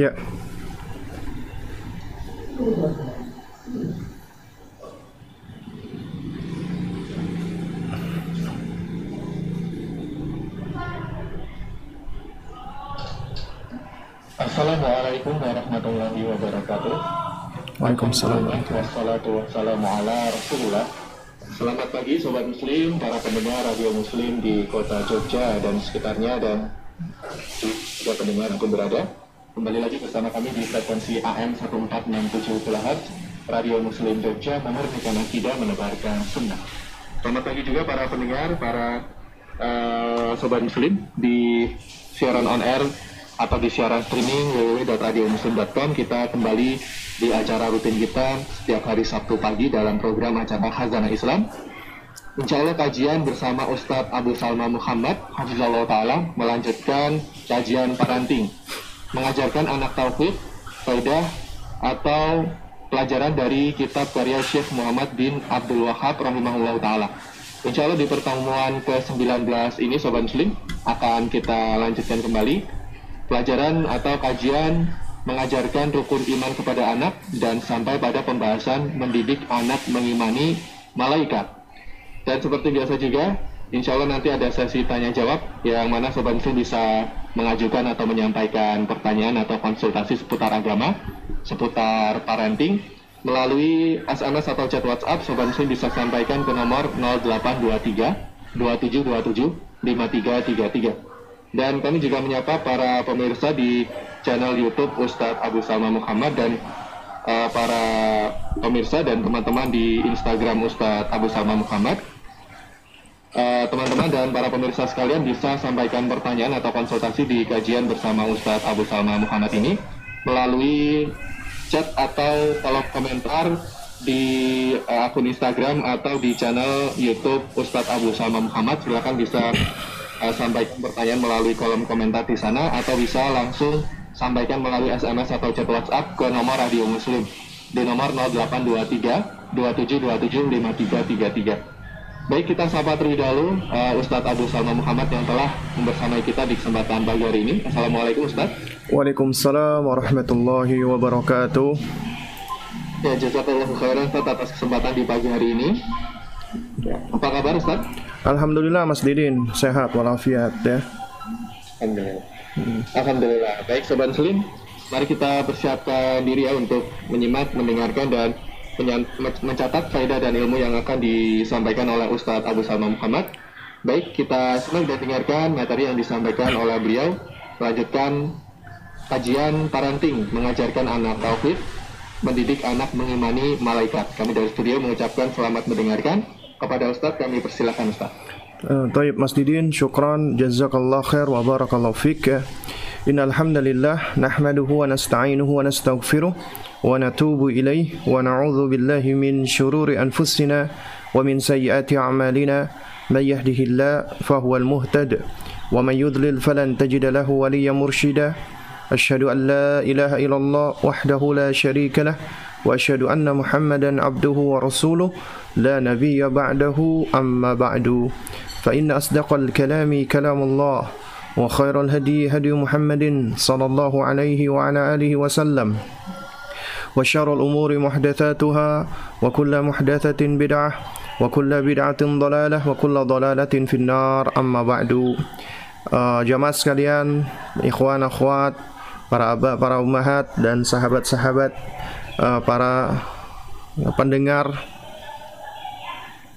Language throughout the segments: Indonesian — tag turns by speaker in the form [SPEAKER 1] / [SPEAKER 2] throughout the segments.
[SPEAKER 1] Ya.
[SPEAKER 2] Assalamualaikum warahmatullahi wabarakatuh.
[SPEAKER 1] Waalaikumsalam.
[SPEAKER 2] Wassalatu wassalamu ala rasulullah. Selamat pagi Sobat Muslim, para pendengar Radio Muslim di kota Jogja dan sekitarnya dan juga pendengar yang berada. Kembali lagi bersama kami di frekuensi AM 1467 kHz Radio Muslim Jogja memurnikan akidah menebarkan sunnah. Selamat pagi juga para pendengar, para eh, Sobat Muslim di siaran on air atau di siaran streaming www.radiomuslim.com kita kembali di acara rutin kita setiap hari Sabtu pagi dalam program acara Khazanah Islam. Insya Allah kajian bersama Ustadz Abu Salma Muhammad Hafizullah Ta'ala melanjutkan kajian parenting mengajarkan anak tauhid, faidah atau pelajaran dari kitab karya Syekh Muhammad bin Abdul Wahab rahimahullah ta'ala. Insya Allah di pertemuan ke-19 ini Sobat Muslim akan kita lanjutkan kembali pelajaran atau kajian mengajarkan rukun iman kepada anak dan sampai pada pembahasan mendidik anak mengimani malaikat. Dan seperti biasa juga, insya Allah nanti ada sesi tanya jawab yang mana Sobat Muslim bisa mengajukan atau menyampaikan pertanyaan atau konsultasi seputar agama, seputar parenting, melalui SMS atau chat WhatsApp Sobat Muslim bisa sampaikan ke nomor 0823 2727 5333. Dan kami juga menyapa para pemirsa di channel YouTube Ustadz Abu Salma Muhammad dan uh, para pemirsa dan teman-teman di Instagram Ustadz Abu Salma Muhammad. Uh, Teman-teman dan para pemirsa sekalian bisa sampaikan pertanyaan atau konsultasi di kajian bersama Ustadz Abu Salma Muhammad ini melalui chat atau kolom komentar di uh, akun Instagram atau di channel YouTube Ustadz Abu Salma Muhammad. Silakan bisa uh, sampaikan pertanyaan melalui kolom komentar di sana atau bisa langsung sampaikan melalui SMS atau chat WhatsApp ke nomor Radio Muslim di nomor 0823 2727 5333. Baik, kita sapa terlebih dahulu uh, Ustadz Abu Salma Muhammad yang telah membersamai kita di kesempatan pagi hari ini. Assalamualaikum Ustadz.
[SPEAKER 1] Waalaikumsalam warahmatullahi wabarakatuh.
[SPEAKER 2] Ya, jazakallah khairan Ustadz atas kesempatan di pagi hari ini. Ya, apa kabar Ustadz?
[SPEAKER 1] Alhamdulillah Mas Didin sehat walafiat ya.
[SPEAKER 2] Alhamdulillah. Alhamdulillah. Baik Sobat Muslim, mari kita persiapkan diri ya untuk menyimak, mendengarkan dan mencatat faedah dan ilmu yang akan disampaikan oleh Ustadz Abu Salma Muhammad. Baik, kita simak dan dengarkan materi yang disampaikan oleh beliau. Lanjutkan kajian parenting, mengajarkan anak tauhid, mendidik anak mengimani malaikat. Kami dari studio mengucapkan selamat mendengarkan. Kepada Ustadz kami persilakan Ustadz.
[SPEAKER 1] Uh, طيب Mas Didin syukran jazakallah khair wa barakallahu fik Innal hamdalillah nahmaduhu wa nasta'inuhu wa nastaghfiruh ونتوب إليه ونعوذ بالله من شرور أنفسنا ومن سيئات أعمالنا. من يهده الله فهو المهتد ومن يضلل فلن تجد له وليا مرشدا. أشهد أن لا إله إلا الله وحده لا شريك له وأشهد أن محمدا عبده ورسوله. لا نبي بعده أما بعد. فإن أصدق الكلام كلام الله وخير الهدي هدي محمد صلى الله عليه وعلى آله وسلم. وشر الأمور محدثاتها وكل محدثة بدعة وكل بدعة ضلالة وكل ضلالة في النار أما بعد uh, jamaah sekalian, ikhwan akhwat, para abah, para ummahat dan sahabat-sahabat uh, para pendengar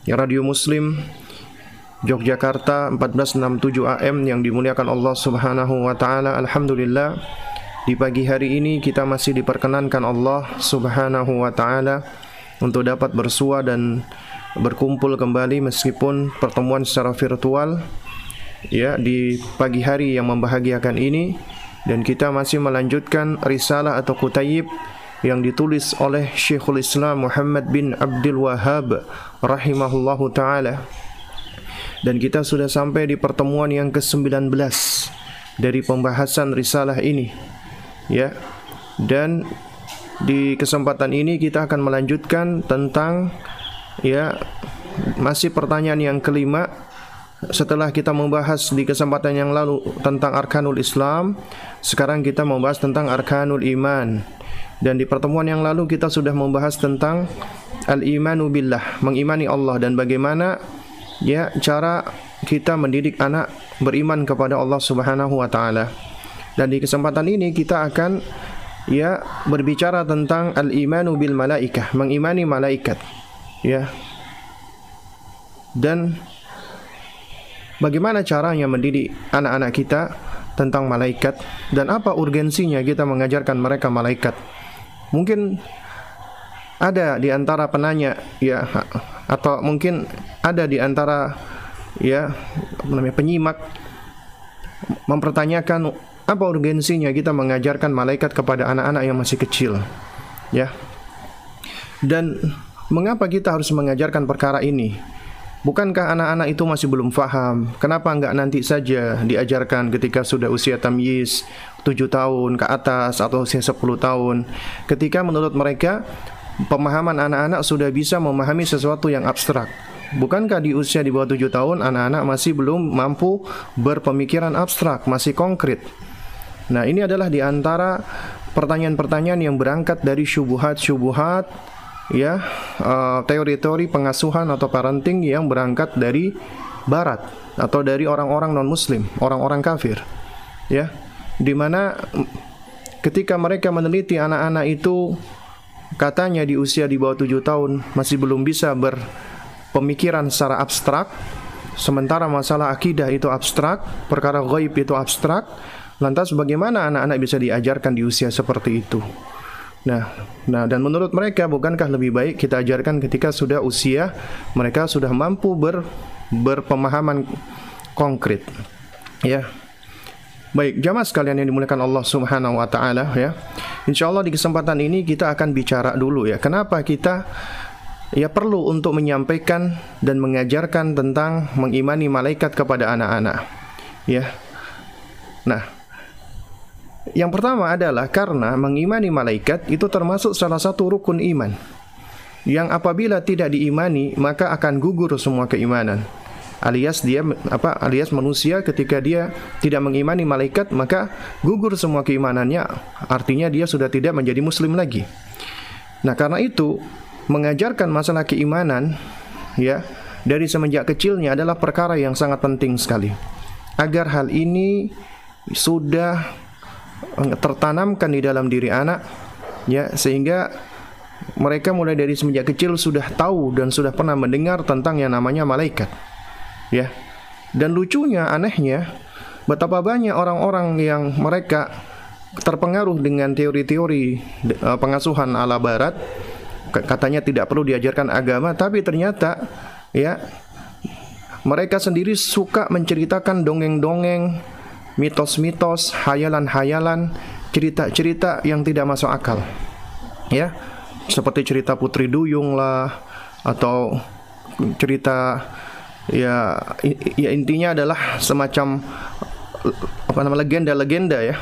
[SPEAKER 1] Radio Muslim Yogyakarta 1467 AM yang dimuliakan Allah Subhanahu wa taala. Alhamdulillah di pagi hari ini kita masih diperkenankan Allah Subhanahu wa taala untuk dapat bersua dan berkumpul kembali meskipun pertemuan secara virtual ya di pagi hari yang membahagiakan ini dan kita masih melanjutkan risalah atau kutayib yang ditulis oleh Syekhul Islam Muhammad bin Abdul Wahhab rahimahullahu taala. Dan kita sudah sampai di pertemuan yang ke-19 dari pembahasan risalah ini. Ya. Dan di kesempatan ini kita akan melanjutkan tentang ya masih pertanyaan yang kelima setelah kita membahas di kesempatan yang lalu tentang arkanul Islam, sekarang kita membahas tentang arkanul iman. Dan di pertemuan yang lalu kita sudah membahas tentang al-imanu billah, mengimani Allah dan bagaimana ya cara kita mendidik anak beriman kepada Allah Subhanahu wa taala. Dan di kesempatan ini kita akan ya berbicara tentang al-imanu bil malaikah, mengimani malaikat. Ya. Dan bagaimana caranya mendidik anak-anak kita tentang malaikat dan apa urgensinya kita mengajarkan mereka malaikat. Mungkin ada di antara penanya ya atau mungkin ada di antara ya namanya penyimak mempertanyakan apa urgensinya kita mengajarkan malaikat kepada anak-anak yang masih kecil ya dan mengapa kita harus mengajarkan perkara ini Bukankah anak-anak itu masih belum faham? Kenapa enggak nanti saja diajarkan ketika sudah usia tamyiz 7 tahun ke atas atau usia 10 tahun? Ketika menurut mereka pemahaman anak-anak sudah bisa memahami sesuatu yang abstrak. Bukankah di usia di bawah 7 tahun anak-anak masih belum mampu berpemikiran abstrak, masih konkret? Nah, ini adalah di antara pertanyaan-pertanyaan yang berangkat dari syubuhat-syubuhat ya uh, teori-teori pengasuhan atau parenting yang berangkat dari barat atau dari orang-orang non muslim, orang-orang kafir. Ya. Di mana ketika mereka meneliti anak-anak itu katanya di usia di bawah 7 tahun masih belum bisa berpemikiran secara abstrak sementara masalah akidah itu abstrak, perkara gaib itu abstrak, lantas bagaimana anak-anak bisa diajarkan di usia seperti itu? Nah, nah dan menurut mereka bukankah lebih baik kita ajarkan ketika sudah usia mereka sudah mampu ber berpemahaman konkret. Ya. Baik, jamaah sekalian yang dimuliakan Allah Subhanahu wa taala ya. Insyaallah di kesempatan ini kita akan bicara dulu ya. Kenapa kita ya perlu untuk menyampaikan dan mengajarkan tentang mengimani malaikat kepada anak-anak. Ya. Nah, yang pertama adalah karena mengimani malaikat itu termasuk salah satu rukun iman. Yang apabila tidak diimani maka akan gugur semua keimanan. Alias dia apa alias manusia ketika dia tidak mengimani malaikat maka gugur semua keimanannya. Artinya dia sudah tidak menjadi muslim lagi. Nah, karena itu mengajarkan masalah keimanan ya dari semenjak kecilnya adalah perkara yang sangat penting sekali. Agar hal ini sudah tertanamkan di dalam diri anak ya sehingga mereka mulai dari semenjak kecil sudah tahu dan sudah pernah mendengar tentang yang namanya malaikat ya. Dan lucunya anehnya betapa banyak orang-orang yang mereka terpengaruh dengan teori-teori uh, pengasuhan ala barat. Katanya tidak perlu diajarkan agama tapi ternyata ya mereka sendiri suka menceritakan dongeng-dongeng mitos-mitos, hayalan-hayalan, cerita-cerita yang tidak masuk akal. Ya. Seperti cerita Putri Duyung lah atau cerita ya ya intinya adalah semacam apa nama legenda-legenda ya.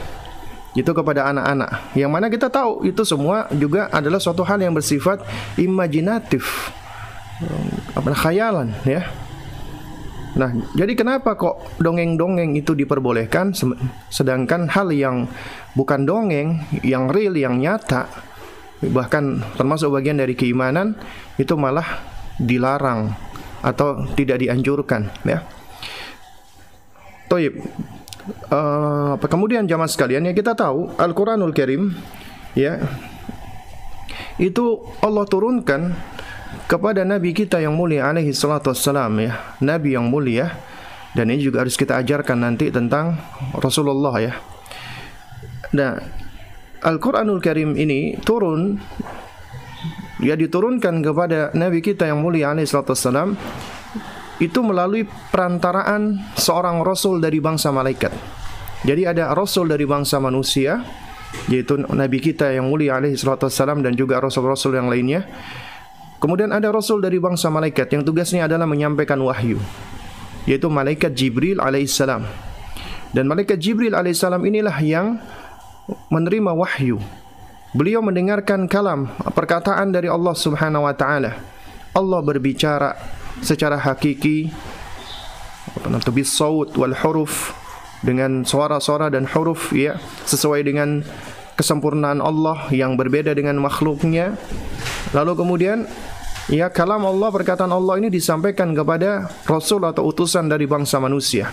[SPEAKER 1] Itu kepada anak-anak. Yang mana kita tahu itu semua juga adalah suatu hal yang bersifat imajinatif. Apa khayalan ya Nah, jadi kenapa kok dongeng-dongeng itu diperbolehkan sedangkan hal yang bukan dongeng, yang real, yang nyata bahkan termasuk bagian dari keimanan itu malah dilarang atau tidak dianjurkan ya. Toib. Uh, kemudian jamaah sekalian ya kita tahu Al-Qur'anul Karim ya itu Allah turunkan kepada Nabi kita yang mulia alaihi salatu wassalam ya. Nabi yang mulia. Dan ini juga harus kita ajarkan nanti tentang Rasulullah ya. Nah Al-Quranul Karim ini turun ya diturunkan kepada Nabi kita yang mulia alaihi salatu wassalam itu melalui perantaraan seorang Rasul dari bangsa malaikat. Jadi ada Rasul dari bangsa manusia yaitu Nabi kita yang mulia alaihi salatu wassalam dan juga Rasul-Rasul yang lainnya Kemudian ada rasul dari bangsa malaikat yang tugasnya adalah menyampaikan wahyu, yaitu malaikat Jibril alaihissalam. Dan malaikat Jibril alaihissalam inilah yang menerima wahyu. Beliau mendengarkan kalam perkataan dari Allah Subhanahu wa taala. Allah berbicara secara hakiki nanti bis saut wal huruf dengan suara-suara dan huruf ya sesuai dengan kesempurnaan Allah yang berbeda dengan makhluknya lalu kemudian ya kalam Allah perkataan Allah ini disampaikan kepada rasul atau utusan dari bangsa manusia.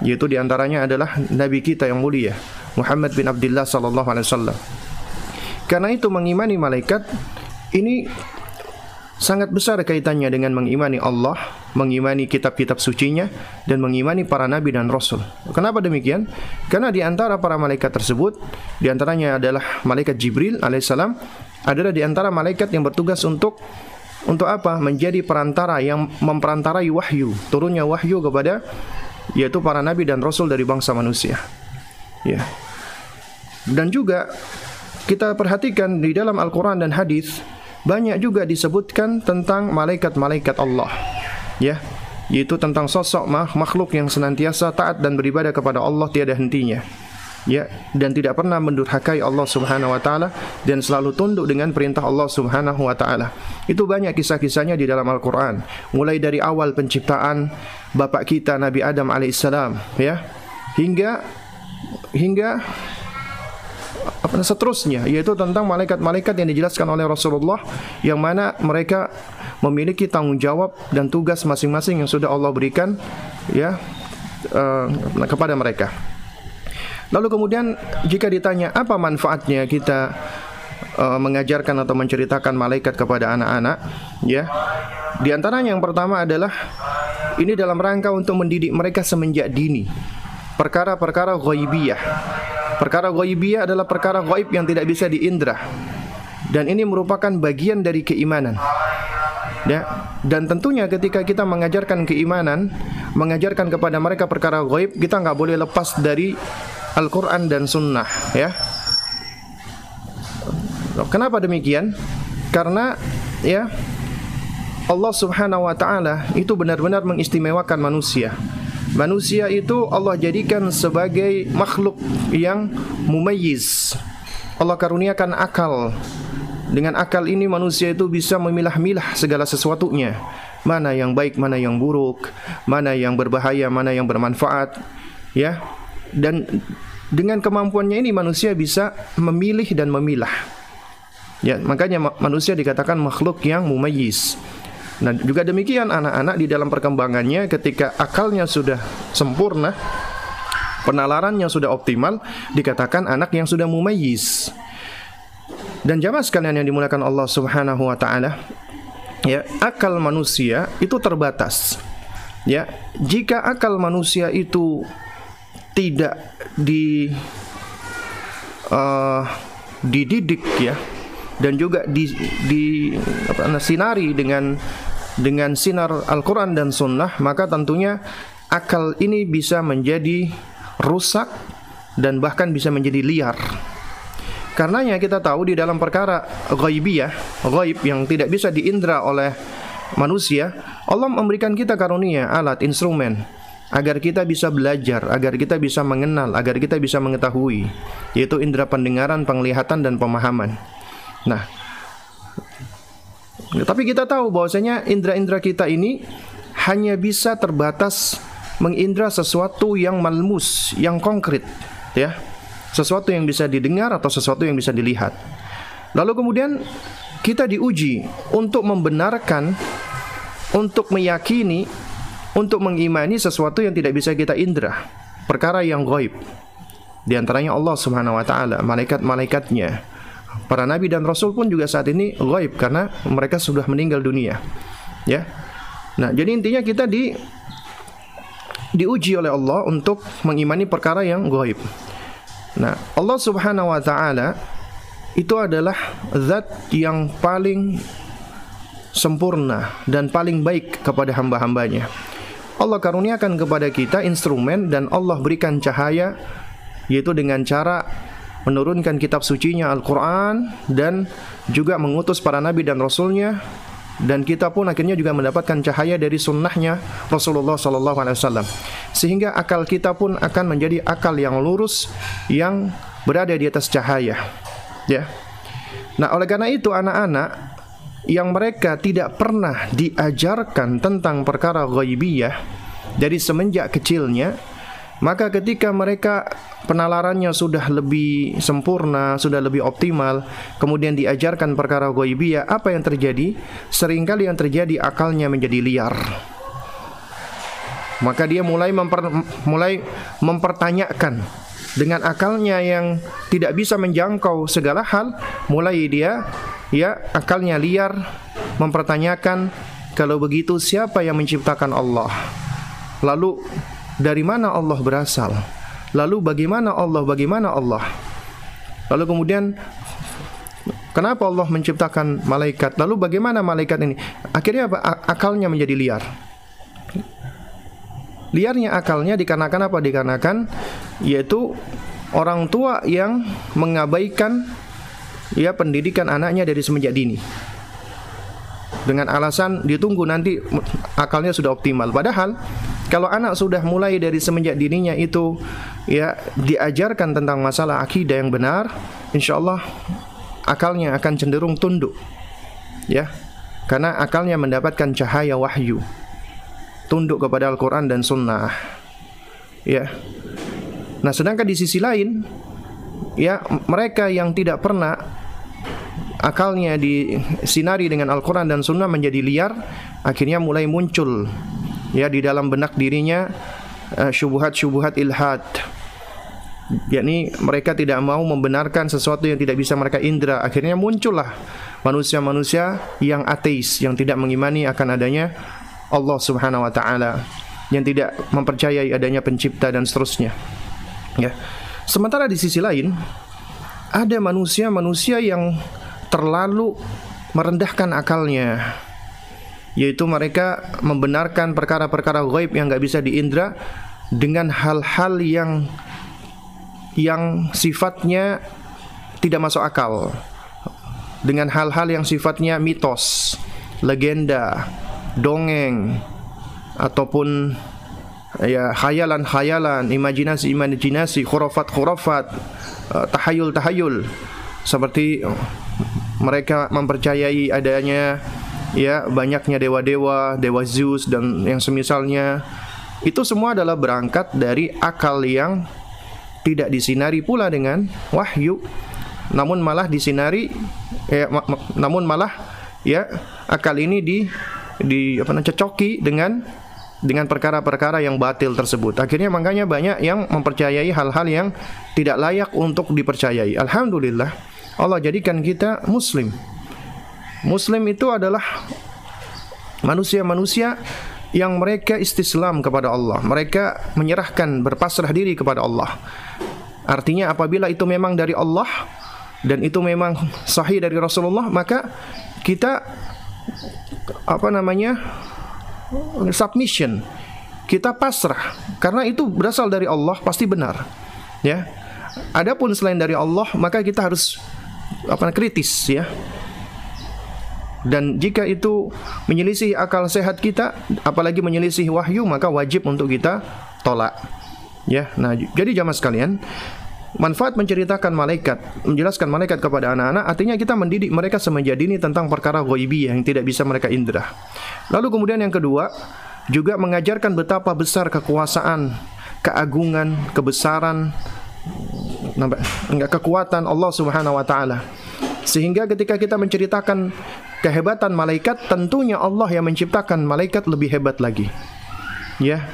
[SPEAKER 1] Yaitu di antaranya adalah nabi kita yang mulia Muhammad bin Abdullah sallallahu alaihi wasallam. Karena itu mengimani malaikat ini sangat besar kaitannya dengan mengimani Allah, mengimani kitab-kitab sucinya dan mengimani para nabi dan rasul. Kenapa demikian? Karena di antara para malaikat tersebut, di antaranya adalah malaikat Jibril alaihissalam adalah di antara malaikat yang bertugas untuk untuk apa? Menjadi perantara yang memperantarai wahyu, turunnya wahyu kepada yaitu para nabi dan rasul dari bangsa manusia. Ya. Dan juga kita perhatikan di dalam Al-Qur'an dan hadis banyak juga disebutkan tentang malaikat-malaikat Allah. Ya, yaitu tentang sosok makhluk yang senantiasa taat dan beribadah kepada Allah tiada hentinya. Ya, dan tidak pernah mendurhakai Allah Subhanahu wa taala dan selalu tunduk dengan perintah Allah Subhanahu wa taala. Itu banyak kisah-kisahnya di dalam Al-Qur'an. Mulai dari awal penciptaan bapak kita Nabi Adam alaihissalam, ya, hingga hingga seterusnya yaitu tentang malaikat-malaikat yang dijelaskan oleh Rasulullah yang mana mereka memiliki tanggung jawab dan tugas masing-masing yang sudah Allah berikan ya uh, kepada mereka. Lalu kemudian jika ditanya apa manfaatnya kita uh, mengajarkan atau menceritakan malaikat kepada anak-anak, ya. Di antaranya yang pertama adalah ini dalam rangka untuk mendidik mereka semenjak dini. Perkara-perkara ghaibiyah Perkara ghaibiyah adalah perkara gaib yang tidak bisa diindra. Dan ini merupakan bagian dari keimanan. Ya, dan tentunya ketika kita mengajarkan keimanan, mengajarkan kepada mereka perkara gaib, kita nggak boleh lepas dari Al-Quran dan Sunnah. Ya, kenapa demikian? Karena ya Allah Subhanahu Wa Taala itu benar-benar mengistimewakan manusia. Manusia itu Allah jadikan sebagai makhluk yang mumayyiz. Allah karuniakan akal. Dengan akal ini manusia itu bisa memilah-milah segala sesuatunya. Mana yang baik, mana yang buruk, mana yang berbahaya, mana yang bermanfaat. Ya. Dan dengan kemampuannya ini manusia bisa memilih dan memilah. Ya, makanya manusia dikatakan makhluk yang mumayyiz. Nah, juga demikian anak-anak di dalam perkembangannya ketika akalnya sudah sempurna, penalarannya sudah optimal, dikatakan anak yang sudah mumayyiz. Dan jamaah sekalian yang dimuliakan Allah Subhanahu wa taala, ya, akal manusia itu terbatas. Ya, jika akal manusia itu tidak di uh, dididik ya dan juga di, di apa, sinari dengan dengan sinar Al-Quran dan Sunnah maka tentunya akal ini bisa menjadi rusak dan bahkan bisa menjadi liar karenanya kita tahu di dalam perkara ghaibiyah ghaib yang tidak bisa diindra oleh manusia Allah memberikan kita karunia alat instrumen agar kita bisa belajar, agar kita bisa mengenal, agar kita bisa mengetahui, yaitu indera pendengaran, penglihatan dan pemahaman. Nah, tapi kita tahu bahwasanya indera-indera kita ini hanya bisa terbatas mengindra sesuatu yang malmus, yang konkret, ya. Sesuatu yang bisa didengar atau sesuatu yang bisa dilihat. Lalu kemudian kita diuji untuk membenarkan, untuk meyakini, untuk mengimani sesuatu yang tidak bisa kita indra, perkara yang gaib. Di antaranya Allah Subhanahu wa taala, malaikat-malaikatnya, Para nabi dan rasul pun juga saat ini gaib karena mereka sudah meninggal dunia. Ya. Nah, jadi intinya kita di diuji oleh Allah untuk mengimani perkara yang gaib. Nah, Allah Subhanahu wa taala itu adalah zat yang paling sempurna dan paling baik kepada hamba-hambanya. Allah karuniakan kepada kita instrumen dan Allah berikan cahaya yaitu dengan cara menurunkan kitab sucinya Al-Quran dan juga mengutus para nabi dan rasulnya. Dan kita pun akhirnya juga mendapatkan cahaya dari sunnahnya Rasulullah Sallallahu Alaihi Wasallam. Sehingga akal kita pun akan menjadi akal yang lurus yang berada di atas cahaya. Ya. Nah oleh karena itu anak-anak yang mereka tidak pernah diajarkan tentang perkara ghaibiyah dari semenjak kecilnya maka ketika mereka penalarannya sudah lebih sempurna, sudah lebih optimal, kemudian diajarkan perkara ghaibiyah, apa yang terjadi? Seringkali yang terjadi akalnya menjadi liar. Maka dia mulai memper, mulai mempertanyakan dengan akalnya yang tidak bisa menjangkau segala hal, mulai dia ya akalnya liar mempertanyakan kalau begitu siapa yang menciptakan Allah? Lalu dari mana Allah berasal? Lalu bagaimana Allah? Bagaimana Allah? Lalu kemudian kenapa Allah menciptakan malaikat? Lalu bagaimana malaikat ini? Akhirnya apa? Akalnya menjadi liar. Liarnya akalnya dikarenakan apa? Dikarenakan yaitu orang tua yang mengabaikan ya pendidikan anaknya dari semenjak dini dengan alasan ditunggu nanti akalnya sudah optimal. Padahal kalau anak sudah mulai dari semenjak dirinya itu ya diajarkan tentang masalah akidah yang benar, insya Allah akalnya akan cenderung tunduk. Ya. Karena akalnya mendapatkan cahaya wahyu. Tunduk kepada Al-Qur'an dan sunnah. Ya. Nah, sedangkan di sisi lain ya mereka yang tidak pernah akalnya disinari dengan Al-Quran dan Sunnah menjadi liar akhirnya mulai muncul ya di dalam benak dirinya uh, syubhat-syubhat ilhad. Yakni mereka tidak mau membenarkan sesuatu yang tidak bisa mereka indra. Akhirnya muncullah manusia-manusia yang ateis yang tidak mengimani akan adanya Allah Subhanahu wa taala yang tidak mempercayai adanya pencipta dan seterusnya. Ya. Sementara di sisi lain ada manusia-manusia yang terlalu merendahkan akalnya yaitu mereka membenarkan perkara-perkara gaib yang nggak bisa diindra dengan hal-hal yang yang sifatnya tidak masuk akal. Dengan hal-hal yang sifatnya mitos, legenda, dongeng ataupun ya khayalan-khayalan, imajinasi-imajinasi, khurafat-khurafat, uh, tahayul-tahayul. Seperti mereka mempercayai adanya ya banyaknya dewa-dewa, dewa Zeus dan yang semisalnya itu semua adalah berangkat dari akal yang tidak disinari pula dengan wahyu namun malah disinari ya, ma ma namun malah ya akal ini di di apa namanya cocoki dengan dengan perkara-perkara yang batil tersebut. Akhirnya makanya banyak yang mempercayai hal-hal yang tidak layak untuk dipercayai. Alhamdulillah Allah jadikan kita muslim. Muslim itu adalah manusia-manusia yang mereka istislam kepada Allah. Mereka menyerahkan berpasrah diri kepada Allah. Artinya apabila itu memang dari Allah dan itu memang sahih dari Rasulullah, maka kita apa namanya? submission. Kita pasrah karena itu berasal dari Allah pasti benar. Ya. Adapun selain dari Allah, maka kita harus apa kritis ya dan jika itu menyelisih akal sehat kita apalagi menyelisih wahyu maka wajib untuk kita tolak. Ya nah jadi jamaah sekalian manfaat menceritakan malaikat menjelaskan malaikat kepada anak-anak artinya kita mendidik mereka semenjak dini tentang perkara ghaibiyah yang tidak bisa mereka indra lalu kemudian yang kedua juga mengajarkan betapa besar kekuasaan keagungan kebesaran enggak kekuatan Allah Subhanahu wa taala sehingga ketika kita menceritakan kehebatan malaikat, tentunya Allah yang menciptakan malaikat lebih hebat lagi. Ya.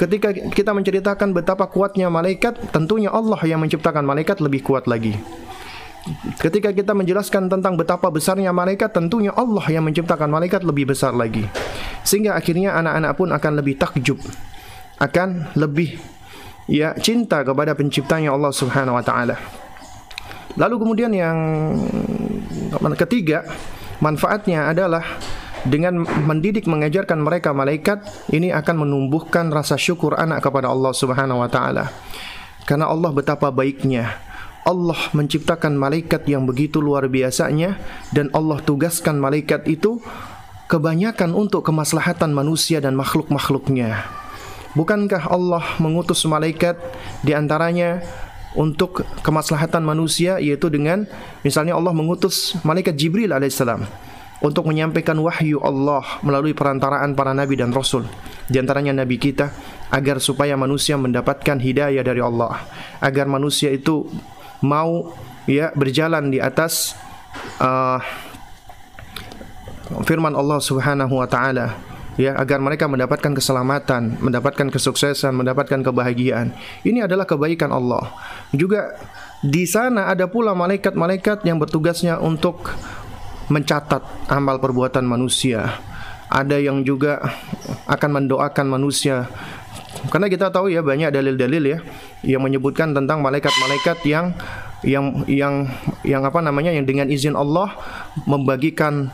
[SPEAKER 1] Ketika kita menceritakan betapa kuatnya malaikat, tentunya Allah yang menciptakan malaikat lebih kuat lagi. Ketika kita menjelaskan tentang betapa besarnya malaikat, tentunya Allah yang menciptakan malaikat lebih besar lagi. Sehingga akhirnya anak-anak pun akan lebih takjub, akan lebih ya cinta kepada penciptanya Allah Subhanahu wa taala. Lalu kemudian yang ketiga, manfaatnya adalah dengan mendidik mengajarkan mereka malaikat ini akan menumbuhkan rasa syukur anak kepada Allah Subhanahu wa taala. Karena Allah betapa baiknya. Allah menciptakan malaikat yang begitu luar biasanya dan Allah tugaskan malaikat itu kebanyakan untuk kemaslahatan manusia dan makhluk-makhluknya. Bukankah Allah mengutus malaikat di antaranya untuk kemaslahatan manusia yaitu dengan misalnya Allah mengutus malaikat Jibril alaihissalam untuk menyampaikan wahyu Allah melalui perantaraan para nabi dan rasul. Di antaranya nabi kita agar supaya manusia mendapatkan hidayah dari Allah. Agar manusia itu mau ya berjalan di atas uh, firman Allah Subhanahu wa taala ya agar mereka mendapatkan keselamatan, mendapatkan kesuksesan, mendapatkan kebahagiaan. Ini adalah kebaikan Allah. Juga di sana ada pula malaikat-malaikat yang bertugasnya untuk mencatat amal perbuatan manusia. Ada yang juga akan mendoakan manusia. Karena kita tahu ya banyak dalil-dalil ya yang menyebutkan tentang malaikat-malaikat yang yang yang yang apa namanya yang dengan izin Allah membagikan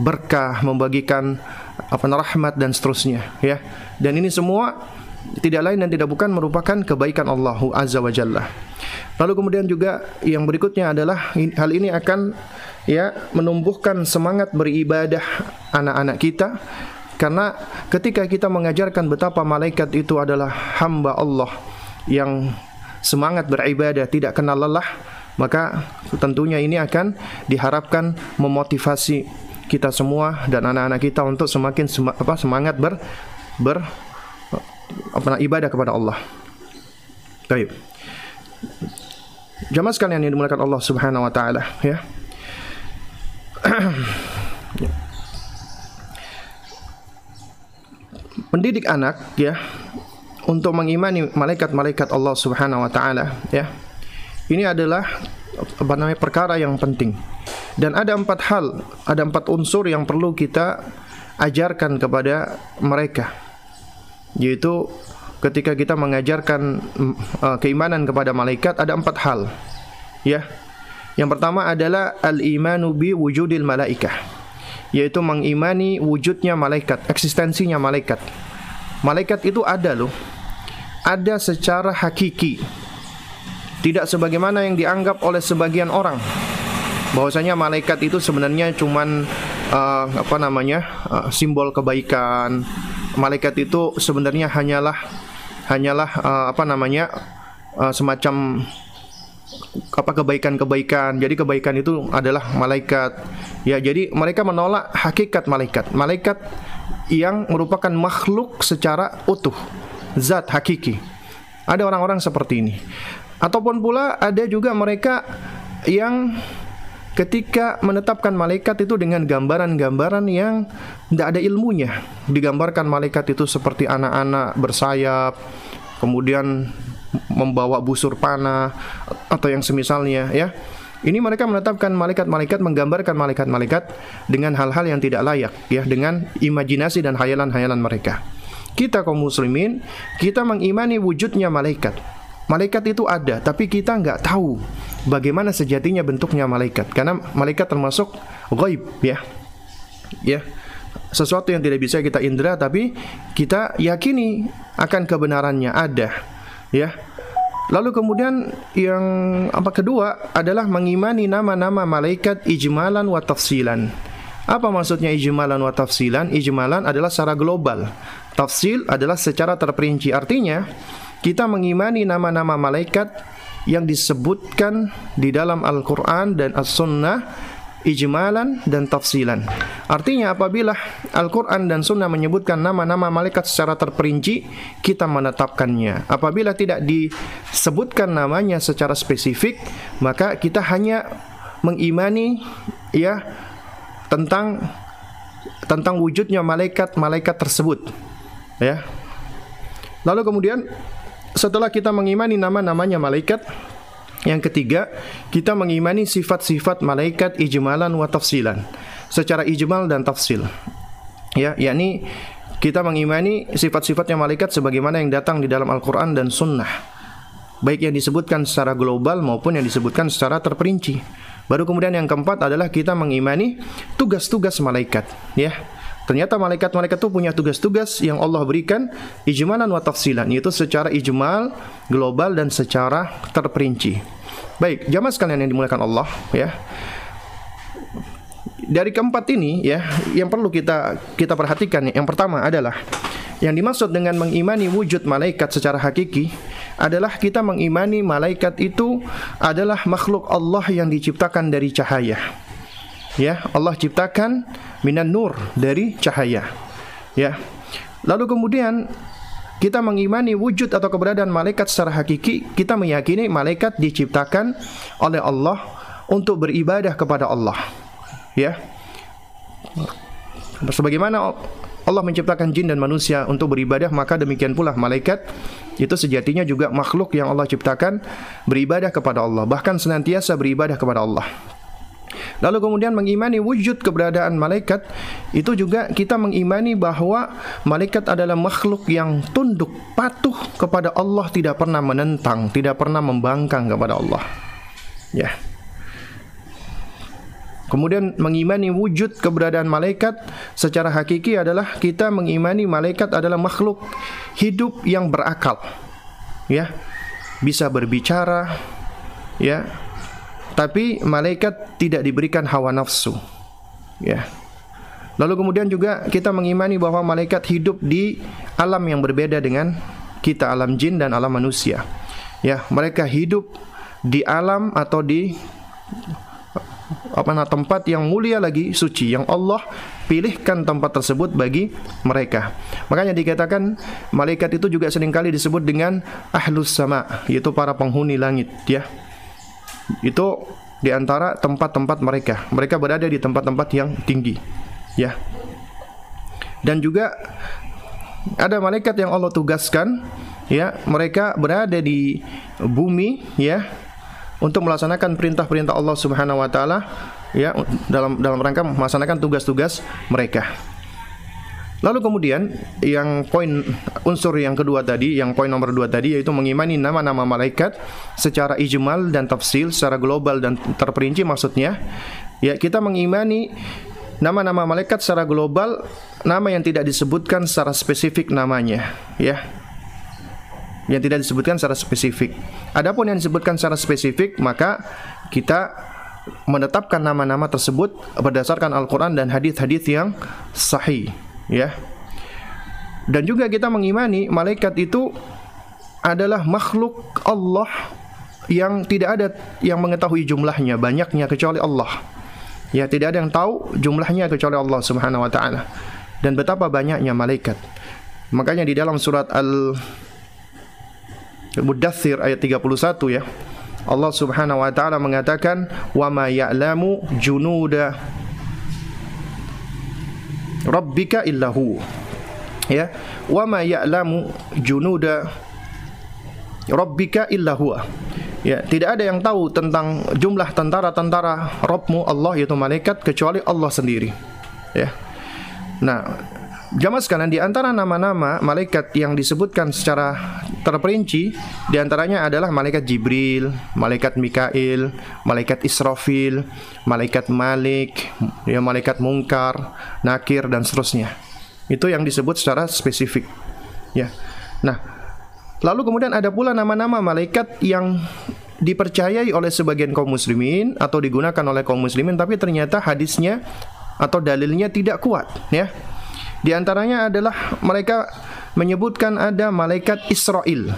[SPEAKER 1] berkah, membagikan apa rahmat dan seterusnya ya. Dan ini semua tidak lain dan tidak bukan merupakan kebaikan Allah Azza wa Jalla. Lalu kemudian juga yang berikutnya adalah hal ini akan ya menumbuhkan semangat beribadah anak-anak kita karena ketika kita mengajarkan betapa malaikat itu adalah hamba Allah yang semangat beribadah tidak kenal lelah maka tentunya ini akan diharapkan memotivasi kita semua dan anak-anak kita untuk semakin sem apa, semangat ber ber apa ibadah kepada Allah. Baik. Jamaah sekalian yang dimuliakan Allah Subhanahu wa taala, ya. Mendidik anak ya untuk mengimani malaikat-malaikat Allah Subhanahu wa taala ya. Ini adalah apa namanya perkara yang penting. Dan ada empat hal, ada empat unsur yang perlu kita ajarkan kepada mereka. Yaitu ketika kita mengajarkan uh, keimanan kepada malaikat ada empat hal. Ya. Yang pertama adalah al-imanu bi wujudil malaikah. Yaitu mengimani wujudnya malaikat, eksistensinya malaikat. Malaikat itu ada loh. Ada secara hakiki. Tidak sebagaimana yang dianggap oleh sebagian orang. Bahwasanya malaikat itu sebenarnya cuman uh, apa namanya? Uh, simbol kebaikan. Malaikat itu sebenarnya hanyalah hanyalah uh, apa namanya uh, semacam apa kebaikan-kebaikan. Jadi kebaikan itu adalah malaikat. Ya, jadi mereka menolak hakikat malaikat. Malaikat yang merupakan makhluk secara utuh, zat hakiki. Ada orang-orang seperti ini. Ataupun pula ada juga mereka yang ketika menetapkan malaikat itu dengan gambaran-gambaran yang tidak ada ilmunya. Digambarkan malaikat itu seperti anak-anak bersayap, kemudian membawa busur panah atau yang semisalnya ya. Ini mereka menetapkan malaikat-malaikat menggambarkan malaikat-malaikat dengan hal-hal yang tidak layak ya dengan imajinasi dan hayalan-hayalan mereka. Kita kaum muslimin, kita mengimani wujudnya malaikat. Malaikat itu ada, tapi kita nggak tahu bagaimana sejatinya bentuknya malaikat. Karena malaikat termasuk gaib, ya. Ya. Sesuatu yang tidak bisa kita indera tapi kita yakini akan kebenarannya ada, ya. Lalu kemudian yang apa kedua adalah mengimani nama-nama malaikat ijmalan wa tafsilan. Apa maksudnya ijmalan wa tafsilan? Ijmalan adalah secara global. Tafsil adalah secara terperinci. Artinya, kita mengimani nama-nama malaikat yang disebutkan di dalam Al-Quran dan As-Sunnah ijmalan dan tafsilan. Artinya apabila Al-Quran dan Sunnah menyebutkan nama-nama malaikat secara terperinci, kita menetapkannya. Apabila tidak disebutkan namanya secara spesifik, maka kita hanya mengimani ya tentang tentang wujudnya malaikat-malaikat tersebut. Ya. Lalu kemudian setelah kita mengimani nama-namanya malaikat, yang ketiga, kita mengimani sifat-sifat malaikat ijmalan wa tafsilan. Secara ijmal dan tafsil. Ya, yakni kita mengimani sifat-sifatnya malaikat sebagaimana yang datang di dalam Al-Qur'an dan Sunnah. Baik yang disebutkan secara global maupun yang disebutkan secara terperinci. Baru kemudian yang keempat adalah kita mengimani tugas-tugas malaikat, ya Ternyata malaikat-malaikat itu punya tugas-tugas yang Allah berikan ijmalan wa tafsilan, yaitu secara ijmal, global dan secara terperinci. Baik, jamaah sekalian yang dimuliakan Allah, ya. Dari keempat ini ya, yang perlu kita kita perhatikan yang pertama adalah yang dimaksud dengan mengimani wujud malaikat secara hakiki adalah kita mengimani malaikat itu adalah makhluk Allah yang diciptakan dari cahaya. Ya, Allah ciptakan minan nur dari cahaya. Ya. Lalu kemudian kita mengimani wujud atau keberadaan malaikat secara hakiki, kita meyakini malaikat diciptakan oleh Allah untuk beribadah kepada Allah. Ya. Sebagaimana Allah menciptakan jin dan manusia untuk beribadah, maka demikian pula malaikat itu sejatinya juga makhluk yang Allah ciptakan beribadah kepada Allah, bahkan senantiasa beribadah kepada Allah. Lalu kemudian mengimani wujud keberadaan malaikat itu juga kita mengimani bahwa malaikat adalah makhluk yang tunduk patuh kepada Allah tidak pernah menentang, tidak pernah membangkang kepada Allah. Ya. Kemudian mengimani wujud keberadaan malaikat secara hakiki adalah kita mengimani malaikat adalah makhluk hidup yang berakal. Ya. Bisa berbicara, ya, tapi malaikat tidak diberikan hawa nafsu. Ya. Lalu kemudian juga kita mengimani bahwa malaikat hidup di alam yang berbeda dengan kita alam jin dan alam manusia. Ya, mereka hidup di alam atau di apa tempat yang mulia lagi suci yang Allah pilihkan tempat tersebut bagi mereka. Makanya dikatakan malaikat itu juga sering kali disebut dengan ahlus sama yaitu para penghuni langit ya. Itu di antara tempat-tempat mereka. Mereka berada di tempat-tempat yang tinggi. Ya. Dan juga ada malaikat yang Allah tugaskan ya, mereka berada di bumi ya untuk melaksanakan perintah-perintah Allah Subhanahu wa taala ya dalam dalam rangka melaksanakan tugas-tugas mereka. Lalu kemudian yang poin unsur yang kedua tadi, yang poin nomor dua tadi yaitu mengimani nama-nama malaikat secara ijmal dan tafsil, secara global dan terperinci maksudnya. Ya, kita mengimani nama-nama malaikat secara global, nama yang tidak disebutkan secara spesifik namanya, ya. Yang tidak disebutkan secara spesifik. Adapun yang disebutkan secara spesifik, maka kita menetapkan nama-nama tersebut berdasarkan Al-Qur'an dan hadis-hadis yang sahih ya. Dan juga kita mengimani malaikat itu adalah makhluk Allah yang tidak ada yang mengetahui jumlahnya, banyaknya kecuali Allah. Ya, tidak ada yang tahu jumlahnya kecuali Allah Subhanahu wa taala. Dan betapa banyaknya malaikat. Makanya di dalam surat Al Mudathir ayat 31 ya. Allah Subhanahu wa taala mengatakan, "Wa ma ya'lamu junuda rabbika illahu. Ya. Wa ma ya'lamu junuda rabbika illa huwa ya tidak ada yang tahu tentang jumlah tentara-tentara Rabbmu Allah yaitu malaikat kecuali Allah sendiri. Ya. Nah Jamaah sekalian di antara nama-nama malaikat yang disebutkan secara terperinci di antaranya adalah malaikat Jibril, malaikat Mikail, malaikat Israfil, malaikat Malik, ya malaikat Mungkar, Nakir dan seterusnya. Itu yang disebut secara spesifik. Ya. Nah, lalu kemudian ada pula nama-nama malaikat yang dipercayai oleh sebagian kaum muslimin atau digunakan oleh kaum muslimin tapi ternyata hadisnya atau dalilnya tidak kuat, ya. Di antaranya adalah mereka menyebutkan ada malaikat Israel.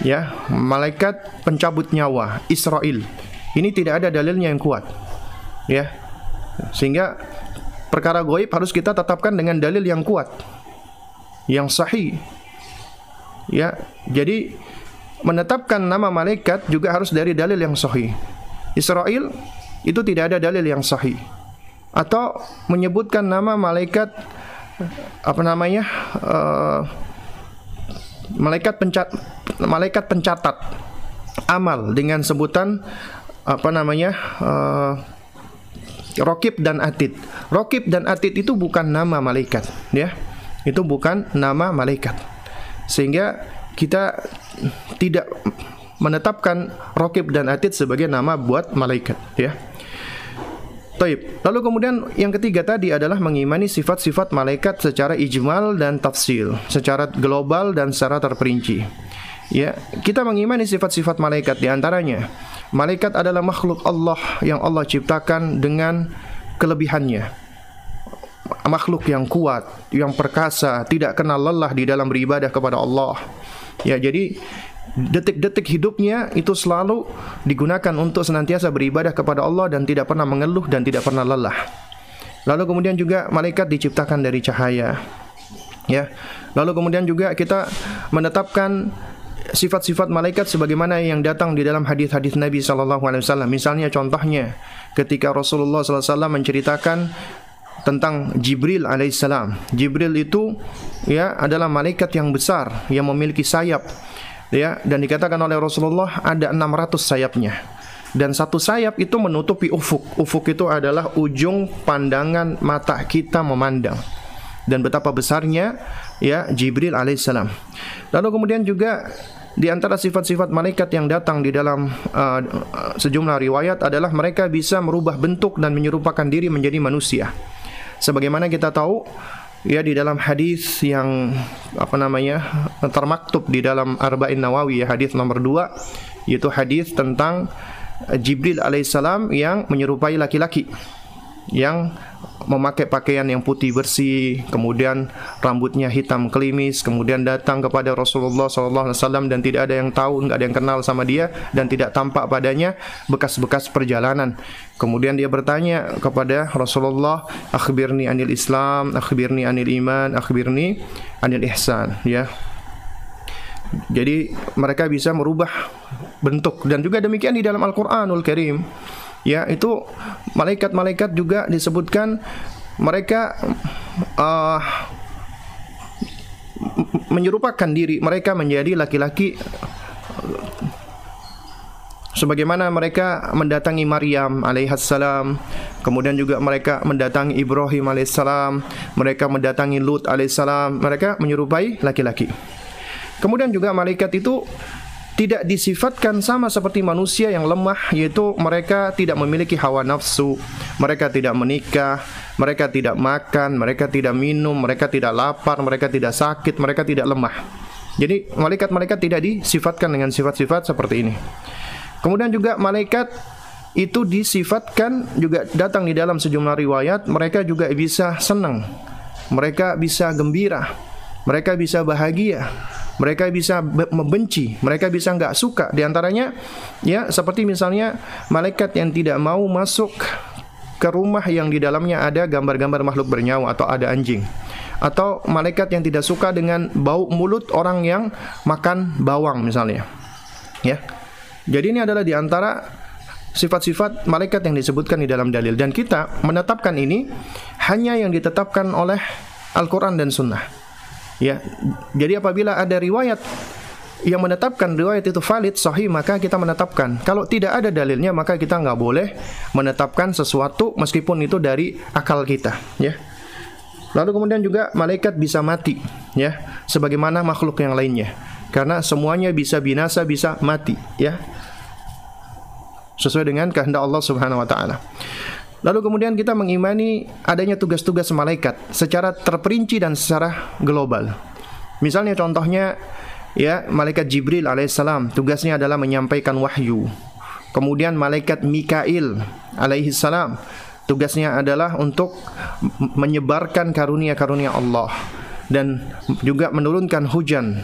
[SPEAKER 1] Ya, malaikat pencabut nyawa Israel. Ini tidak ada dalilnya yang kuat. Ya. Sehingga perkara goib harus kita tetapkan dengan dalil yang kuat. Yang sahih. Ya, jadi menetapkan nama malaikat juga harus dari dalil yang sahih. Israel itu tidak ada dalil yang sahih. Atau menyebutkan nama malaikat apa namanya uh, malaikat pencat malaikat pencatat amal dengan sebutan apa namanya uh, Rokib dan Atid. Rokib dan Atid itu bukan nama malaikat, ya. Itu bukan nama malaikat. Sehingga kita tidak menetapkan Rokib dan Atid sebagai nama buat malaikat, ya. Taib. Lalu kemudian yang ketiga tadi adalah mengimani sifat-sifat malaikat secara ijmal dan tafsil, secara global dan secara terperinci. Ya, kita mengimani sifat-sifat malaikat di antaranya. Malaikat adalah makhluk Allah yang Allah ciptakan dengan kelebihannya. Makhluk yang kuat, yang perkasa, tidak kenal lelah di dalam beribadah kepada Allah. Ya, jadi detik-detik hidupnya itu selalu digunakan untuk senantiasa beribadah kepada Allah dan tidak pernah mengeluh dan tidak pernah lelah. Lalu kemudian juga malaikat diciptakan dari cahaya. Ya. Lalu kemudian juga kita menetapkan sifat-sifat malaikat sebagaimana yang datang di dalam hadis-hadis Nabi sallallahu alaihi wasallam. Misalnya contohnya ketika Rasulullah sallallahu alaihi wasallam menceritakan tentang Jibril alaihissalam. Jibril itu ya adalah malaikat yang besar yang memiliki sayap ya dan dikatakan oleh Rasulullah ada 600 sayapnya. Dan satu sayap itu menutupi ufuk. Ufuk itu adalah ujung pandangan mata kita memandang. Dan betapa besarnya ya Jibril alaihissalam. Lalu kemudian juga di antara sifat-sifat malaikat yang datang di dalam uh, sejumlah riwayat adalah mereka bisa merubah bentuk dan menyerupakan diri menjadi manusia. Sebagaimana kita tahu ya di dalam hadis yang apa namanya termaktub di dalam Arba'in Nawawi ya hadis nomor 2 yaitu hadis tentang Jibril alaihissalam yang menyerupai laki-laki yang memakai pakaian yang putih bersih, kemudian rambutnya hitam kelimis, kemudian datang kepada Rasulullah SAW dan tidak ada yang tahu, nggak ada yang kenal sama dia dan tidak tampak padanya bekas-bekas perjalanan. Kemudian dia bertanya kepada Rasulullah, "Akhbirni anil Islam, akhbirni anil iman, akhbirni anil ihsan." Ya. Jadi mereka bisa merubah bentuk dan juga demikian di dalam Al-Qur'anul Karim ya itu malaikat-malaikat juga disebutkan mereka uh, menyerupakan diri mereka menjadi laki-laki. Sebagaimana mereka mendatangi Maryam alaihissalam kemudian juga mereka mendatangi Ibrahim alaihissalam mereka mendatangi Lut alaihissalam mereka menyerupai laki-laki. Kemudian juga malaikat itu tidak disifatkan sama seperti manusia yang lemah yaitu mereka tidak memiliki hawa nafsu, mereka tidak menikah, mereka tidak makan, mereka tidak minum, mereka tidak lapar, mereka tidak sakit, mereka tidak lemah. Jadi malaikat-malaikat tidak disifatkan dengan sifat-sifat seperti ini. Kemudian juga malaikat itu disifatkan juga datang di dalam sejumlah riwayat mereka juga bisa senang, mereka bisa gembira, mereka bisa bahagia, mereka bisa membenci, mereka bisa nggak suka. Di antaranya, ya seperti misalnya malaikat yang tidak mau masuk ke rumah yang di dalamnya ada gambar-gambar makhluk bernyawa atau ada anjing atau malaikat yang tidak suka dengan bau mulut orang yang makan bawang misalnya. Ya. Jadi ini adalah di antara sifat-sifat malaikat yang disebutkan di dalam dalil dan kita menetapkan ini hanya yang ditetapkan oleh Al-Qur'an dan Sunnah. Ya, jadi apabila ada riwayat yang menetapkan riwayat itu valid sahih maka kita menetapkan. Kalau tidak ada dalilnya maka kita nggak boleh menetapkan sesuatu meskipun itu dari akal kita ya. Lalu kemudian juga malaikat bisa mati ya sebagaimana makhluk yang lainnya. Karena semuanya bisa binasa bisa mati ya. Sesuai dengan kehendak Allah Subhanahu wa taala Lalu kemudian kita mengimani adanya tugas-tugas malaikat secara terperinci dan secara global. Misalnya contohnya ya malaikat Jibril alaihissalam tugasnya adalah menyampaikan wahyu. Kemudian malaikat Mikail alaihissalam tugasnya adalah untuk menyebarkan karunia-karunia Allah dan juga menurunkan hujan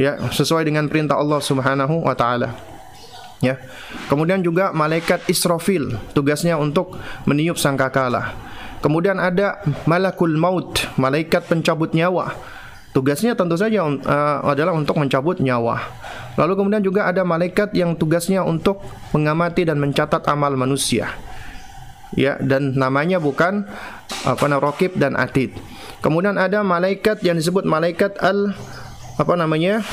[SPEAKER 1] ya sesuai dengan perintah Allah Subhanahu wa taala ya. Kemudian juga malaikat Israfil tugasnya untuk meniup sangkakala. Kemudian ada malakul maut, malaikat pencabut nyawa. Tugasnya tentu saja uh, adalah untuk mencabut nyawa. Lalu kemudian juga ada malaikat yang tugasnya untuk mengamati dan mencatat amal manusia. Ya, dan namanya bukan apa namanya rokib dan atid. Kemudian ada malaikat yang disebut malaikat al apa namanya?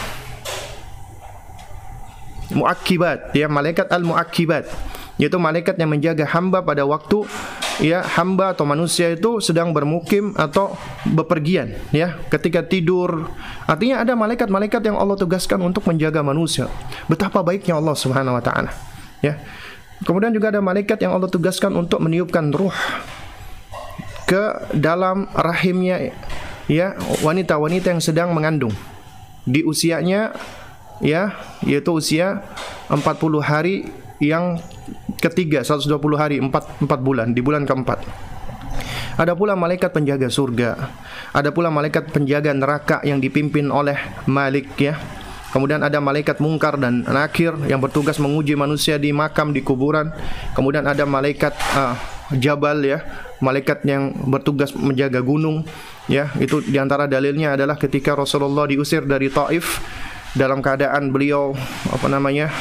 [SPEAKER 1] Muakibat ya malaikat al muakibat yaitu malaikat yang menjaga hamba pada waktu ya hamba atau manusia itu sedang bermukim atau bepergian ya ketika tidur. Artinya ada malaikat-malaikat yang Allah tugaskan untuk menjaga manusia. Betapa baiknya Allah Subhanahu wa taala ya. Kemudian juga ada malaikat yang Allah tugaskan untuk meniupkan ruh ke dalam rahimnya ya wanita-wanita yang sedang mengandung. Di usianya ya yaitu usia 40 hari yang ketiga 120 hari 4 4 bulan di bulan keempat. Ada pula malaikat penjaga surga. Ada pula malaikat penjaga neraka yang dipimpin oleh Malik ya. Kemudian ada malaikat mungkar dan nakir yang bertugas menguji manusia di makam di kuburan. Kemudian ada malaikat uh, jabal ya, malaikat yang bertugas menjaga gunung ya. Itu di antara dalilnya adalah ketika Rasulullah diusir dari Taif dalam keadaan beliau apa namanya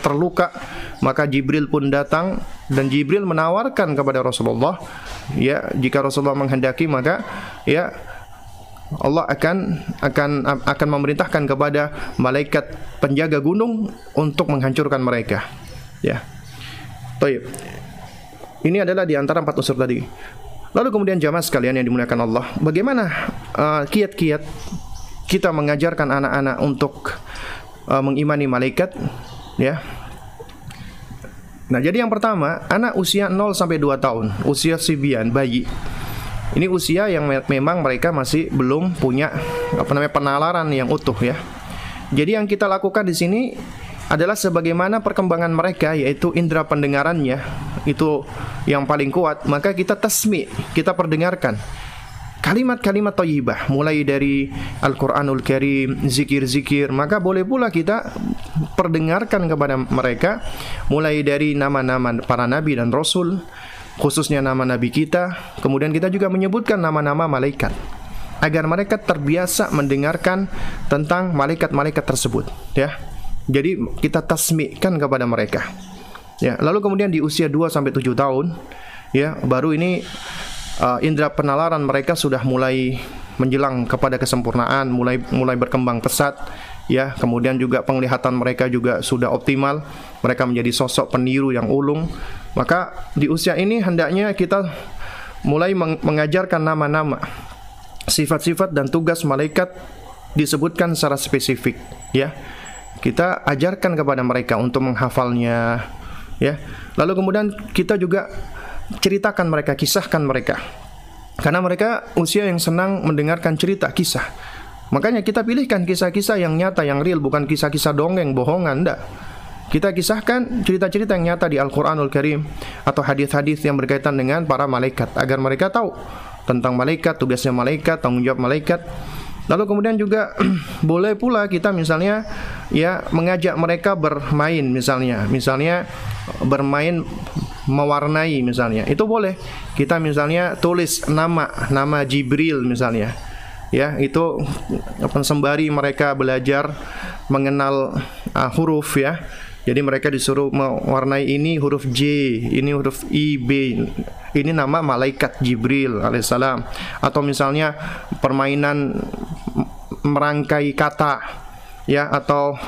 [SPEAKER 1] terluka maka Jibril pun datang dan Jibril menawarkan kepada Rasulullah ya jika Rasulullah menghendaki maka ya Allah akan akan akan memerintahkan kepada malaikat penjaga gunung untuk menghancurkan mereka. Ya. Baik. Ini adalah di antara empat unsur tadi. Lalu kemudian jamaah sekalian yang dimuliakan Allah, bagaimana uh, kiat-kiat uh, kita mengajarkan anak-anak untuk uh, mengimani malaikat, ya? Nah, jadi yang pertama, anak usia 0 sampai 2 tahun, usia sibian, bayi ini usia yang me memang mereka masih belum punya apa namanya penalaran yang utuh ya. Jadi yang kita lakukan di sini adalah sebagaimana perkembangan mereka yaitu indera pendengarannya itu yang paling kuat, maka kita tasmi, kita perdengarkan kalimat-kalimat thayyibah mulai dari Al-Qur'anul Karim, zikir-zikir, maka boleh pula kita perdengarkan kepada mereka mulai dari nama-nama para nabi dan rasul, khususnya nama nabi kita, kemudian kita juga menyebutkan nama-nama malaikat agar mereka terbiasa mendengarkan tentang malaikat-malaikat tersebut, ya. Jadi kita tasmikan kepada mereka. Ya, lalu kemudian di usia 2 sampai 7 tahun, ya, baru ini uh, indera penalaran mereka sudah mulai menjelang kepada kesempurnaan, mulai mulai berkembang pesat ya. Kemudian juga penglihatan mereka juga sudah optimal. Mereka menjadi sosok peniru yang ulung. Maka di usia ini hendaknya kita mulai mengajarkan nama-nama sifat-sifat dan tugas malaikat disebutkan secara spesifik ya. Kita ajarkan kepada mereka untuk menghafalnya ya. Lalu kemudian kita juga ceritakan mereka kisahkan mereka karena mereka usia yang senang mendengarkan cerita kisah Makanya kita pilihkan kisah-kisah yang nyata, yang real, bukan kisah-kisah dongeng, bohongan, enggak. Kita kisahkan cerita-cerita yang nyata di Al-Quranul Karim atau hadis-hadis yang berkaitan dengan para malaikat agar mereka tahu tentang malaikat, tugasnya malaikat, tanggung jawab malaikat. Lalu kemudian juga boleh pula kita misalnya ya mengajak mereka bermain misalnya, misalnya bermain mewarnai misalnya. Itu boleh. Kita misalnya tulis nama nama Jibril misalnya ya itu sembari mereka belajar mengenal uh, huruf ya jadi mereka disuruh mewarnai ini huruf J, ini huruf I, B. Ini nama malaikat Jibril alaihissalam. Atau misalnya permainan merangkai kata ya atau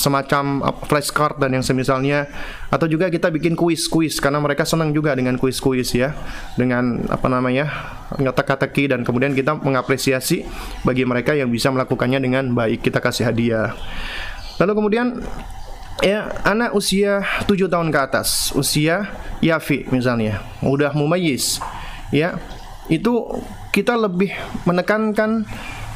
[SPEAKER 1] semacam flashcard dan yang semisalnya. Atau juga kita bikin kuis-kuis karena mereka senang juga dengan kuis-kuis ya. Dengan apa namanya kata-kata dan kemudian kita mengapresiasi bagi mereka yang bisa melakukannya dengan baik. Kita kasih hadiah. Lalu kemudian ya anak usia 7 tahun ke atas usia yafi misalnya udah mumayyiz ya. Itu kita lebih menekankan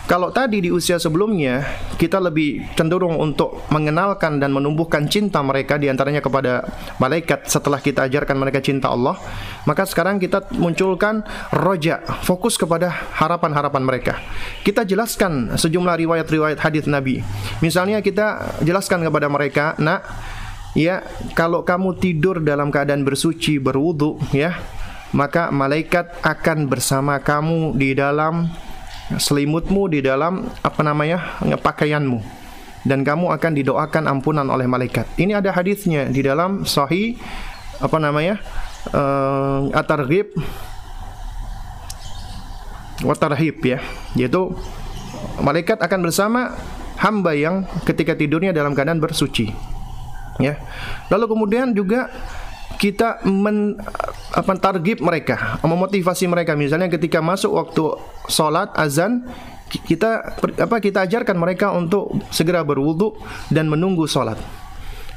[SPEAKER 1] kalau tadi di usia sebelumnya kita lebih cenderung untuk mengenalkan dan menumbuhkan cinta mereka di antaranya kepada malaikat setelah kita ajarkan mereka cinta Allah, maka sekarang kita munculkan roja, fokus kepada harapan-harapan mereka. Kita jelaskan sejumlah riwayat-riwayat hadis Nabi. Misalnya kita jelaskan kepada mereka, nak, ya kalau kamu tidur dalam keadaan bersuci, berwudu, ya, maka malaikat akan bersama kamu di dalam selimutmu di dalam apa namanya pakaianmu dan kamu akan didoakan ampunan oleh malaikat. Ini ada hadisnya di dalam Sahih apa namanya uh, at-targhib wa tarhib ya, yaitu malaikat akan bersama hamba yang ketika tidurnya dalam keadaan bersuci. Ya. Lalu kemudian juga kita men apa targib mereka, memotivasi mereka misalnya ketika masuk waktu sholat azan kita apa kita ajarkan mereka untuk segera berwudu dan menunggu sholat.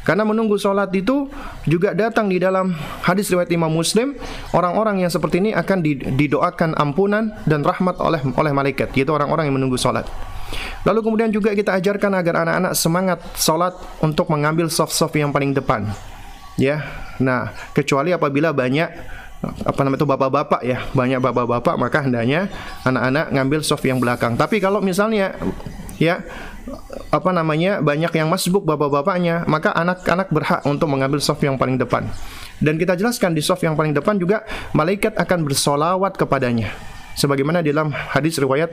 [SPEAKER 1] Karena menunggu sholat itu juga datang di dalam hadis riwayat Imam Muslim orang-orang yang seperti ini akan didoakan ampunan dan rahmat oleh oleh malaikat yaitu orang-orang yang menunggu sholat. Lalu kemudian juga kita ajarkan agar anak-anak semangat sholat untuk mengambil soft-soft yang paling depan ya nah kecuali apabila banyak apa namanya itu bapak-bapak ya banyak bapak-bapak maka hendaknya anak-anak ngambil soft yang belakang tapi kalau misalnya ya apa namanya banyak yang masbuk bapak-bapaknya, maka anak-anak berhak untuk mengambil soft yang paling depan. Dan kita jelaskan di soft yang paling depan juga malaikat akan bersolawat kepadanya. Sebagaimana dalam hadis riwayat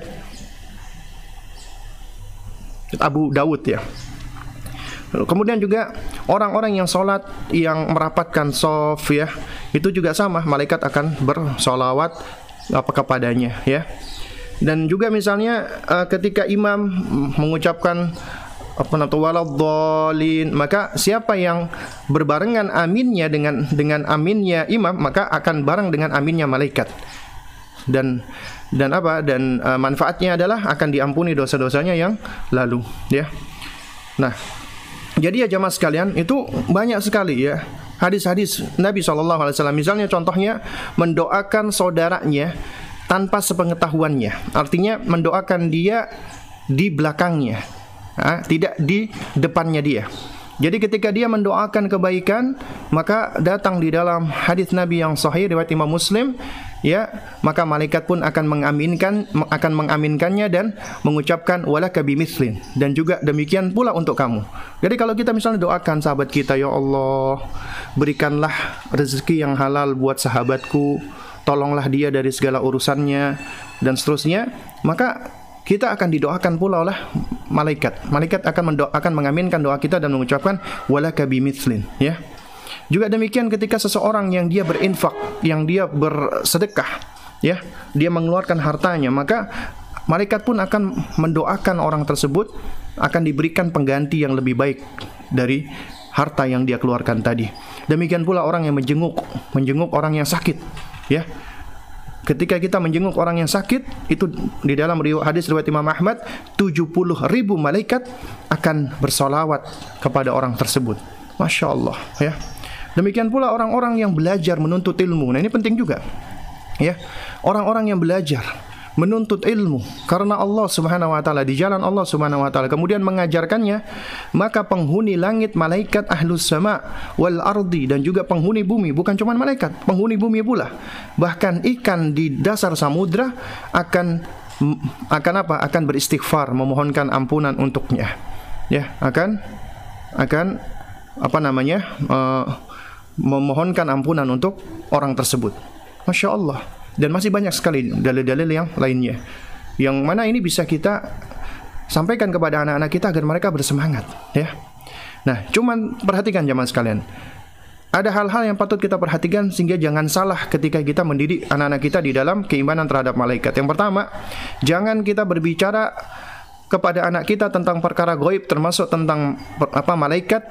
[SPEAKER 1] Abu Dawud ya. Kemudian juga orang-orang yang sholat yang merapatkan soft ya itu juga sama. Malaikat akan bersolawat apa kepadanya ya. Dan juga misalnya uh, ketika imam mengucapkan apa namanya waladhdallin maka siapa yang berbarengan aminnya dengan dengan aminnya imam maka akan bareng dengan aminnya malaikat. Dan dan apa dan uh, manfaatnya adalah akan diampuni dosa-dosanya yang lalu ya. Nah jadi ya jamaah sekalian itu banyak sekali ya hadis-hadis Nabi saw. Misalnya contohnya mendoakan saudaranya tanpa sepengetahuannya. Artinya mendoakan dia di belakangnya, ha? tidak di depannya dia. Jadi ketika dia mendoakan kebaikan, maka datang di dalam hadis Nabi yang sahih riwayat Imam Muslim, ya, maka malaikat pun akan mengaminkan akan mengaminkannya dan mengucapkan walaka bimithrin dan juga demikian pula untuk kamu. Jadi kalau kita misalnya doakan sahabat kita, ya Allah, berikanlah rezeki yang halal buat sahabatku, tolonglah dia dari segala urusannya dan seterusnya, maka kita akan didoakan pula oleh malaikat. Malaikat akan mendoakan mengaminkan doa kita dan mengucapkan walaka bimithlin, ya. Juga demikian ketika seseorang yang dia berinfak, yang dia bersedekah, ya, dia mengeluarkan hartanya, maka malaikat pun akan mendoakan orang tersebut akan diberikan pengganti yang lebih baik dari harta yang dia keluarkan tadi. Demikian pula orang yang menjenguk, menjenguk orang yang sakit, ya. Ketika kita menjenguk orang yang sakit itu di dalam hadis riwayat Imam Ahmad 70 ribu malaikat akan bersolawat kepada orang tersebut. Masya Allah ya demikian pula orang-orang yang belajar menuntut ilmu. Nah ini penting juga. Ya. Orang-orang yang belajar menuntut ilmu karena Allah Subhanahu wa taala di jalan Allah Subhanahu wa taala kemudian mengajarkannya maka penghuni langit malaikat ahlus sama wal ardi dan juga penghuni bumi bukan cuma malaikat penghuni bumi pula. Bahkan ikan di dasar samudra akan akan apa? Akan beristighfar memohonkan ampunan untuknya. Ya akan akan apa namanya uh, memohonkan ampunan untuk orang tersebut. Masya Allah. Dan masih banyak sekali dalil-dalil yang lainnya. Yang mana ini bisa kita sampaikan kepada anak-anak kita agar mereka bersemangat ya. Nah cuman perhatikan zaman sekalian. Ada hal-hal yang patut kita perhatikan sehingga jangan salah ketika kita mendidik anak-anak kita di dalam keimanan terhadap malaikat. Yang pertama, jangan kita berbicara kepada anak kita tentang perkara goib termasuk tentang apa malaikat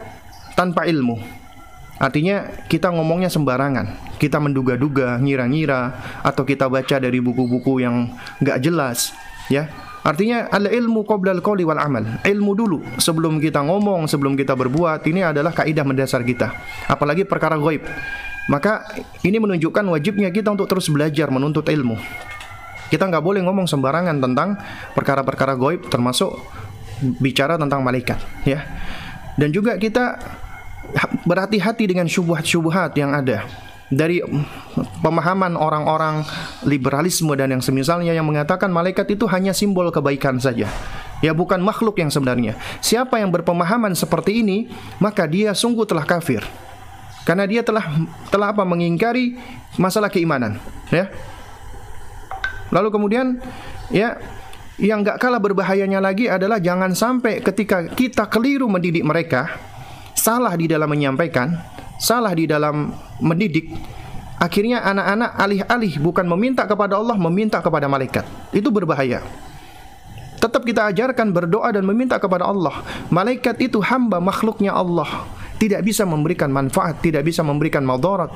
[SPEAKER 1] tanpa ilmu. Artinya kita ngomongnya sembarangan, kita menduga-duga, ngira-ngira, atau kita baca dari buku-buku yang nggak jelas, ya. Artinya al ilmu qabla al wal amal. Ilmu dulu sebelum kita ngomong, sebelum kita berbuat. Ini adalah kaidah mendasar kita. Apalagi perkara gaib. Maka ini menunjukkan wajibnya kita untuk terus belajar menuntut ilmu. Kita nggak boleh ngomong sembarangan tentang perkara-perkara gaib termasuk bicara tentang malaikat, ya. Dan juga kita berhati-hati dengan syubhat-syubhat yang ada dari pemahaman orang-orang liberalisme dan yang semisalnya yang mengatakan malaikat itu hanya simbol kebaikan saja. Ya bukan makhluk yang sebenarnya. Siapa yang berpemahaman seperti ini, maka dia sungguh telah kafir. Karena dia telah telah apa mengingkari masalah keimanan, ya. Lalu kemudian ya yang gak kalah berbahayanya lagi adalah jangan sampai ketika kita keliru mendidik mereka, salah di dalam menyampaikan, salah di dalam mendidik, akhirnya anak-anak alih-alih bukan meminta kepada Allah, meminta kepada malaikat. Itu berbahaya. Tetap kita ajarkan berdoa dan meminta kepada Allah. Malaikat itu hamba makhluknya Allah. Tidak bisa memberikan manfaat, tidak bisa memberikan madarat,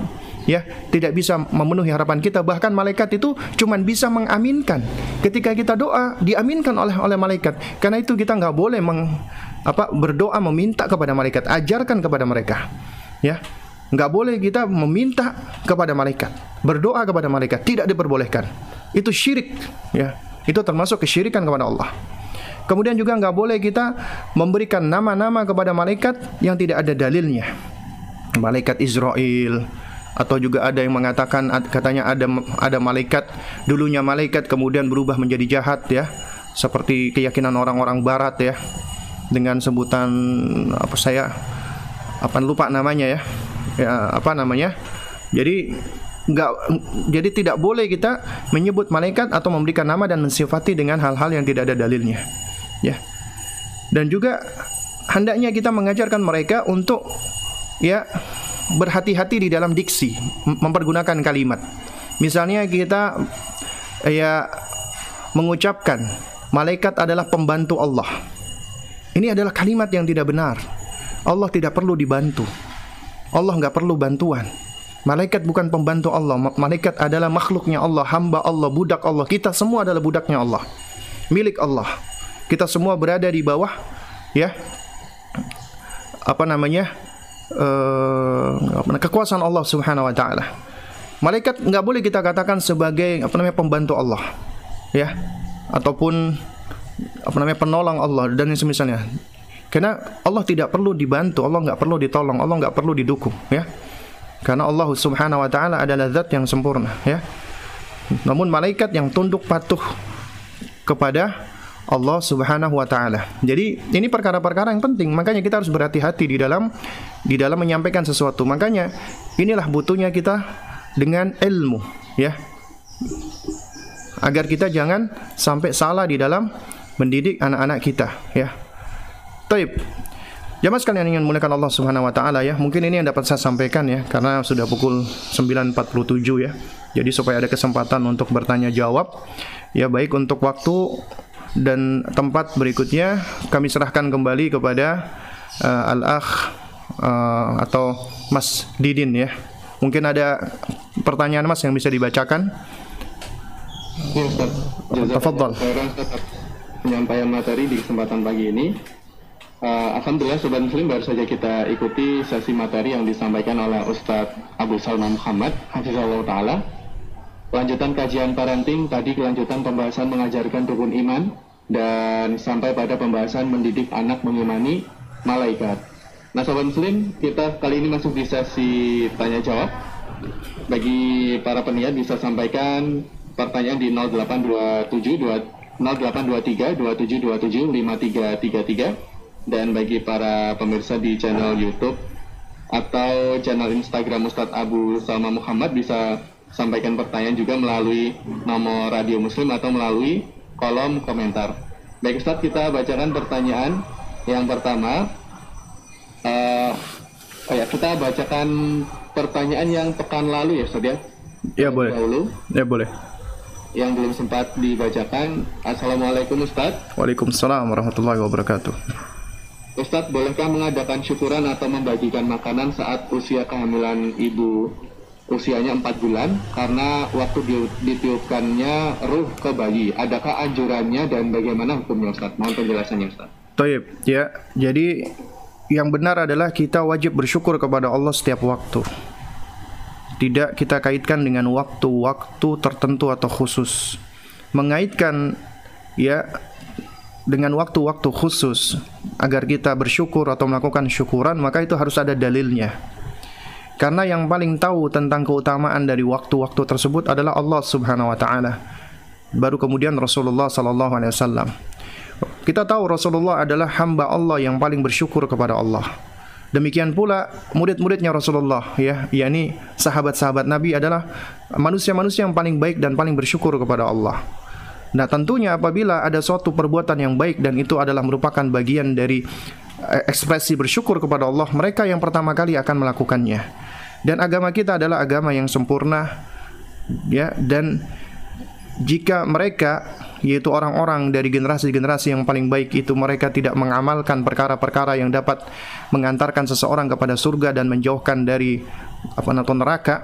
[SPEAKER 1] ya, tidak bisa memenuhi harapan kita. Bahkan malaikat itu cuma bisa mengaminkan. Ketika kita doa, diaminkan oleh oleh malaikat. Karena itu kita nggak boleh meng, apa berdoa meminta kepada malaikat, ajarkan kepada mereka. Ya. Enggak boleh kita meminta kepada malaikat, berdoa kepada malaikat, tidak diperbolehkan. Itu syirik, ya. Itu termasuk kesyirikan kepada Allah. Kemudian juga enggak boleh kita memberikan nama-nama kepada malaikat yang tidak ada dalilnya. Malaikat Israel atau juga ada yang mengatakan katanya ada ada malaikat dulunya malaikat kemudian berubah menjadi jahat ya. Seperti keyakinan orang-orang barat ya. Dengan sebutan apa saya apa lupa namanya ya. Ya apa namanya. Jadi nggak jadi tidak boleh kita menyebut malaikat atau memberikan nama dan mensifati dengan hal-hal yang tidak ada dalilnya ya dan juga hendaknya kita mengajarkan mereka untuk ya berhati-hati di dalam diksi mempergunakan kalimat misalnya kita ya mengucapkan malaikat adalah pembantu Allah ini adalah kalimat yang tidak benar Allah tidak perlu dibantu Allah nggak perlu bantuan Malaikat bukan pembantu Allah. Malaikat adalah makhluknya Allah, hamba Allah, budak Allah. Kita semua adalah budaknya Allah. Milik Allah. Kita semua berada di bawah ya. Apa namanya? Uh, kekuasaan Allah Subhanahu wa taala. Malaikat nggak boleh kita katakan sebagai apa namanya pembantu Allah. Ya. Ataupun apa namanya penolong Allah dan yang semisalnya. Karena Allah tidak perlu dibantu, Allah nggak perlu ditolong, Allah nggak perlu didukung, ya. Karena Allah Subhanahu wa taala adalah zat yang sempurna, ya. Namun malaikat yang tunduk patuh kepada Allah Subhanahu wa taala. Jadi ini perkara-perkara yang penting, makanya kita harus berhati-hati di dalam di dalam menyampaikan sesuatu. Makanya inilah butuhnya kita dengan ilmu, ya. Agar kita jangan sampai salah di dalam mendidik anak-anak kita, ya. Taib. Jamaah sekalian yang ingin muliakan Allah Subhanahu wa taala ya. Mungkin ini yang dapat saya sampaikan ya karena sudah pukul 9.47 ya. Jadi supaya ada kesempatan untuk bertanya jawab. Ya baik untuk waktu dan tempat berikutnya kami serahkan kembali kepada uh, Al-Akh uh, atau Mas Didin ya. Mungkin ada pertanyaan Mas yang bisa dibacakan.
[SPEAKER 2] Ya, Ustaz. Tafadhal. Penyampaian materi di kesempatan pagi ini Uh, Alhamdulillah Sobat Muslim baru saja kita ikuti sesi materi yang disampaikan oleh Ustadz Abu Salma Muhammad Hafizullah Ta'ala Lanjutan kajian parenting tadi kelanjutan pembahasan mengajarkan rukun iman Dan sampai pada pembahasan mendidik anak mengimani malaikat. Nah Sobat Muslim kita kali ini masuk di sesi tanya jawab Bagi para peniat bisa sampaikan pertanyaan di 0827 0823 2727 5333 dan bagi para pemirsa di channel YouTube atau channel Instagram Ustadz Abu Salma Muhammad bisa sampaikan pertanyaan juga melalui nomor radio muslim atau melalui kolom komentar. Baik Ustadz kita bacakan pertanyaan yang pertama. Uh, oh ya kita bacakan pertanyaan yang pekan lalu ya Ustadz ya.
[SPEAKER 1] Ya boleh.
[SPEAKER 2] Dahulu.
[SPEAKER 1] Ya boleh.
[SPEAKER 2] Yang belum sempat dibacakan. Assalamualaikum Ustadz.
[SPEAKER 1] Waalaikumsalam warahmatullahi wabarakatuh.
[SPEAKER 2] Ustadz, bolehkah mengadakan syukuran atau membagikan makanan saat usia kehamilan ibu usianya 4 bulan karena waktu ditiupkannya ruh ke bayi. Adakah anjurannya dan bagaimana hukumnya Ustadz? Mohon penjelasannya Ustadz.
[SPEAKER 1] Taib, ya. Jadi yang benar adalah kita wajib bersyukur kepada Allah setiap waktu. Tidak kita kaitkan dengan waktu-waktu tertentu atau khusus. Mengaitkan ya dengan waktu-waktu khusus agar kita bersyukur atau melakukan syukuran maka itu harus ada dalilnya karena yang paling tahu tentang keutamaan dari waktu-waktu tersebut adalah Allah Subhanahu wa taala baru kemudian Rasulullah sallallahu alaihi wasallam kita tahu Rasulullah adalah hamba Allah yang paling bersyukur kepada Allah Demikian pula murid-muridnya Rasulullah ya, yakni sahabat-sahabat Nabi adalah manusia-manusia yang paling baik dan paling bersyukur kepada Allah. Nah, tentunya apabila ada suatu perbuatan yang baik dan itu adalah merupakan bagian dari eh, ekspresi bersyukur kepada Allah, mereka yang pertama kali akan melakukannya. Dan agama kita adalah agama yang sempurna ya dan jika mereka yaitu orang-orang dari generasi-generasi yang paling baik itu mereka tidak mengamalkan perkara-perkara yang dapat mengantarkan seseorang kepada surga dan menjauhkan dari apa namanya neraka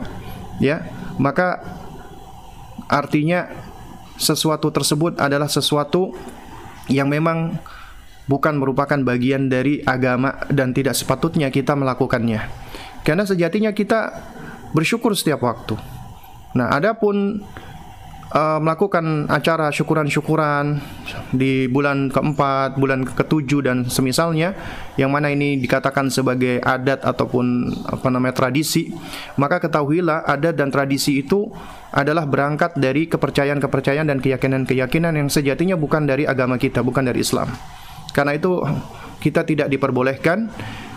[SPEAKER 1] ya maka artinya sesuatu tersebut adalah sesuatu yang memang bukan merupakan bagian dari agama dan tidak sepatutnya kita melakukannya. Karena sejatinya kita bersyukur setiap waktu. Nah, adapun uh, melakukan acara syukuran-syukuran di bulan keempat, bulan ketujuh dan semisalnya, yang mana ini dikatakan sebagai adat ataupun apa namanya tradisi, maka ketahuilah adat dan tradisi itu adalah berangkat dari kepercayaan-kepercayaan dan keyakinan-keyakinan yang sejatinya bukan dari agama kita, bukan dari Islam. Karena itu kita tidak diperbolehkan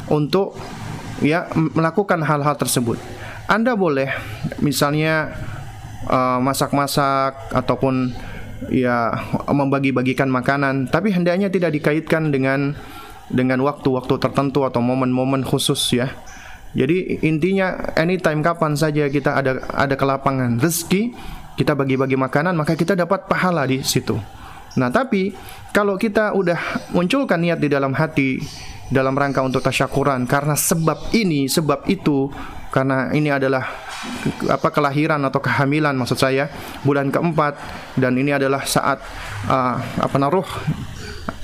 [SPEAKER 1] untuk ya melakukan hal-hal tersebut. Anda boleh misalnya uh, masak-masak ataupun ya membagi-bagikan makanan, tapi hendaknya tidak dikaitkan dengan dengan waktu-waktu tertentu atau momen-momen khusus ya. Jadi intinya anytime kapan saja kita ada ada kelapangan rezeki, kita bagi-bagi makanan maka kita dapat pahala di situ. Nah, tapi kalau kita udah munculkan niat di dalam hati dalam rangka untuk tasyakuran. Karena sebab ini, sebab itu, karena ini adalah apa kelahiran atau kehamilan maksud saya bulan keempat dan ini adalah saat uh, apa naruh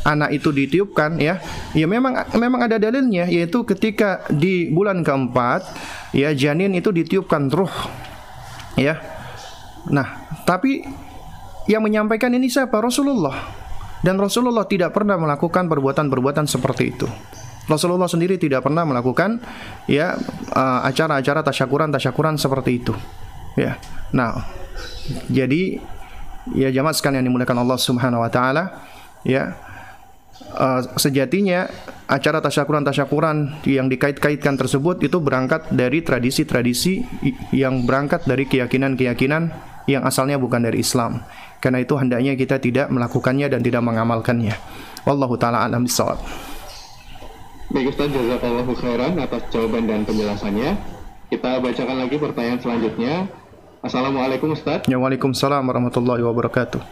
[SPEAKER 1] anak itu ditiupkan ya. Ya memang memang ada dalilnya yaitu ketika di bulan keempat ya janin itu ditiupkan ruh ya. Nah tapi yang menyampaikan ini siapa? Rasulullah dan Rasulullah tidak pernah melakukan perbuatan-perbuatan seperti itu. Rasulullah sendiri tidak pernah melakukan ya uh, acara-acara tasyakuran-tasyakuran seperti itu. Ya. Nah jadi ya jamaah sekalian yang dimuliakan Allah Subhanahu wa taala ya uh, sejatinya acara tasyakuran-tasyakuran yang dikait-kaitkan tersebut itu berangkat dari tradisi-tradisi yang berangkat dari keyakinan-keyakinan yang asalnya bukan dari Islam. Karena itu hendaknya kita tidak melakukannya dan tidak mengamalkannya. Wallahu taala alam bisawab.
[SPEAKER 2] Baik Ustaz, jazakallahu khairan atas jawaban dan penjelasannya. Kita bacakan lagi pertanyaan selanjutnya. Assalamualaikum Ustaz.
[SPEAKER 1] Ya, Waalaikumsalam warahmatullahi wabarakatuh.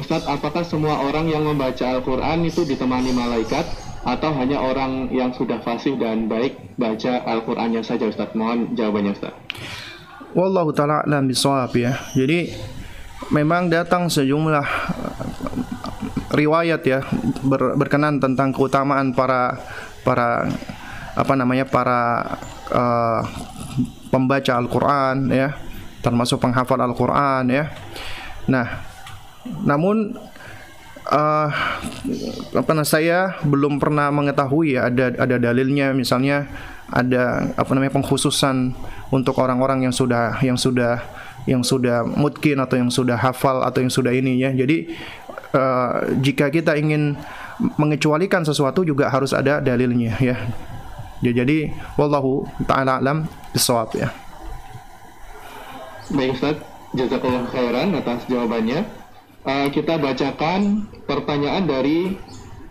[SPEAKER 2] Ustadz, apakah semua orang yang membaca Al-Quran itu ditemani malaikat atau hanya orang yang sudah fasih dan baik baca Al-Qurannya saja Ustadz? Mohon jawabannya Ustadz.
[SPEAKER 1] Wallahu ta'ala alam bisawab ya. Jadi memang datang sejumlah uh, riwayat ya ber, berkenan tentang keutamaan para para apa namanya para uh, pembaca Al-Qur'an ya, termasuk penghafal Al-Qur'an ya. Nah, namun uh, apa saya belum pernah mengetahui ya ada ada dalilnya misalnya ada apa namanya pengkhususan untuk orang-orang yang sudah yang sudah yang sudah mungkin atau yang sudah hafal atau yang sudah ini ya. Jadi uh, jika kita ingin mengecualikan sesuatu juga harus ada dalilnya ya. ya jadi wallahu taala alam bisawab ya.
[SPEAKER 2] Baik Ustaz, jazakallah khairan atas jawabannya uh, kita bacakan pertanyaan dari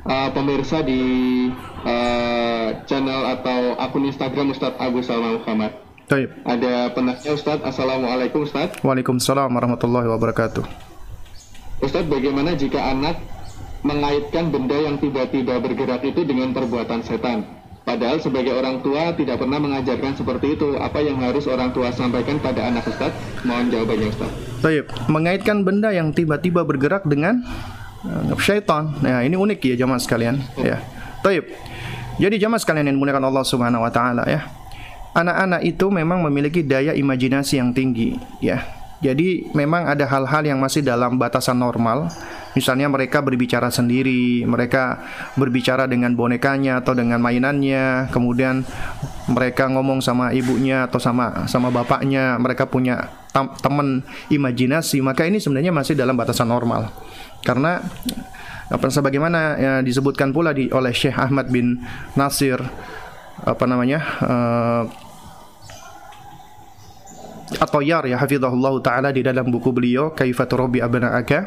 [SPEAKER 2] uh, pemirsa di uh, channel atau akun Instagram Ustadz Abu Salman Muhammad.
[SPEAKER 1] Taib.
[SPEAKER 2] Ada penanya Ustadz, Assalamualaikum Ustadz.
[SPEAKER 1] Waalaikumsalam warahmatullahi wabarakatuh.
[SPEAKER 2] Ustadz, bagaimana jika anak mengaitkan benda yang tiba-tiba bergerak itu dengan perbuatan setan? Padahal sebagai orang tua tidak pernah mengajarkan seperti itu. Apa yang harus orang tua sampaikan pada anak Ustaz? Mohon jawabannya Ustaz.
[SPEAKER 1] Baik, mengaitkan benda yang tiba-tiba bergerak dengan uh, syaitan. Nah, ini unik ya jamaah sekalian, ya. Baik. Jadi jamaah sekalian yang dimuliakan Allah Subhanahu wa taala ya. Anak-anak itu memang memiliki daya imajinasi yang tinggi, ya. Jadi memang ada hal-hal yang masih dalam batasan normal Misalnya mereka berbicara sendiri, mereka berbicara dengan bonekanya atau dengan mainannya, kemudian mereka ngomong sama ibunya atau sama sama bapaknya, mereka punya teman imajinasi, maka ini sebenarnya masih dalam batasan normal. Karena apa sebagaimana ya, disebutkan pula di oleh Syekh Ahmad bin Nasir apa namanya uh, atau Yar ya hafizahullah taala di dalam buku beliau Kaifatu Rabbi Abna'aka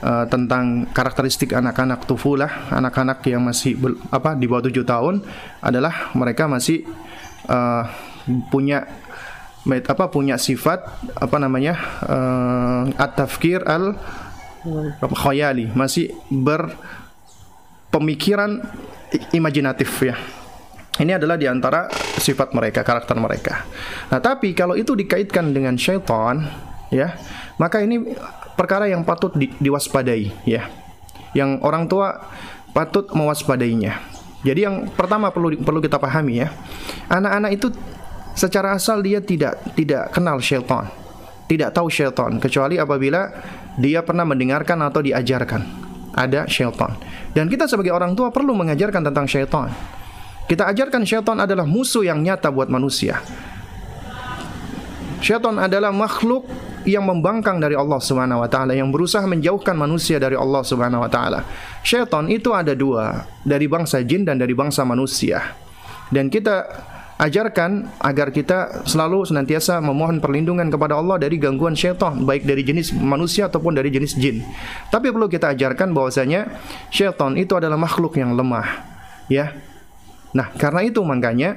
[SPEAKER 1] uh, tentang karakteristik anak-anak tufulah, anak-anak yang masih ber, apa di bawah tujuh tahun adalah mereka masih uh, punya apa punya sifat apa namanya uh, at-tafkir al khayali masih berpemikiran imajinatif ya ini adalah di antara sifat mereka, karakter mereka. Nah, tapi kalau itu dikaitkan dengan syaitan, ya, maka ini perkara yang patut di, diwaspadai ya. Yang orang tua patut mewaspadainya. Jadi yang pertama perlu perlu kita pahami ya. Anak-anak itu secara asal dia tidak tidak kenal syaitan. Tidak tahu syaitan kecuali apabila dia pernah mendengarkan atau diajarkan ada syaitan. Dan kita sebagai orang tua perlu mengajarkan tentang syaitan. Kita ajarkan syaitan adalah musuh yang nyata buat manusia. Syaitan adalah makhluk yang membangkang dari Allah Subhanahu wa taala, yang berusaha menjauhkan manusia dari Allah Subhanahu wa taala. Syaitan itu ada dua, dari bangsa jin dan dari bangsa manusia. Dan kita ajarkan agar kita selalu senantiasa memohon perlindungan kepada Allah dari gangguan syaitan baik dari jenis manusia ataupun dari jenis jin. Tapi perlu kita ajarkan bahwasanya syaitan itu adalah makhluk yang lemah, ya. Nah, karena itu makanya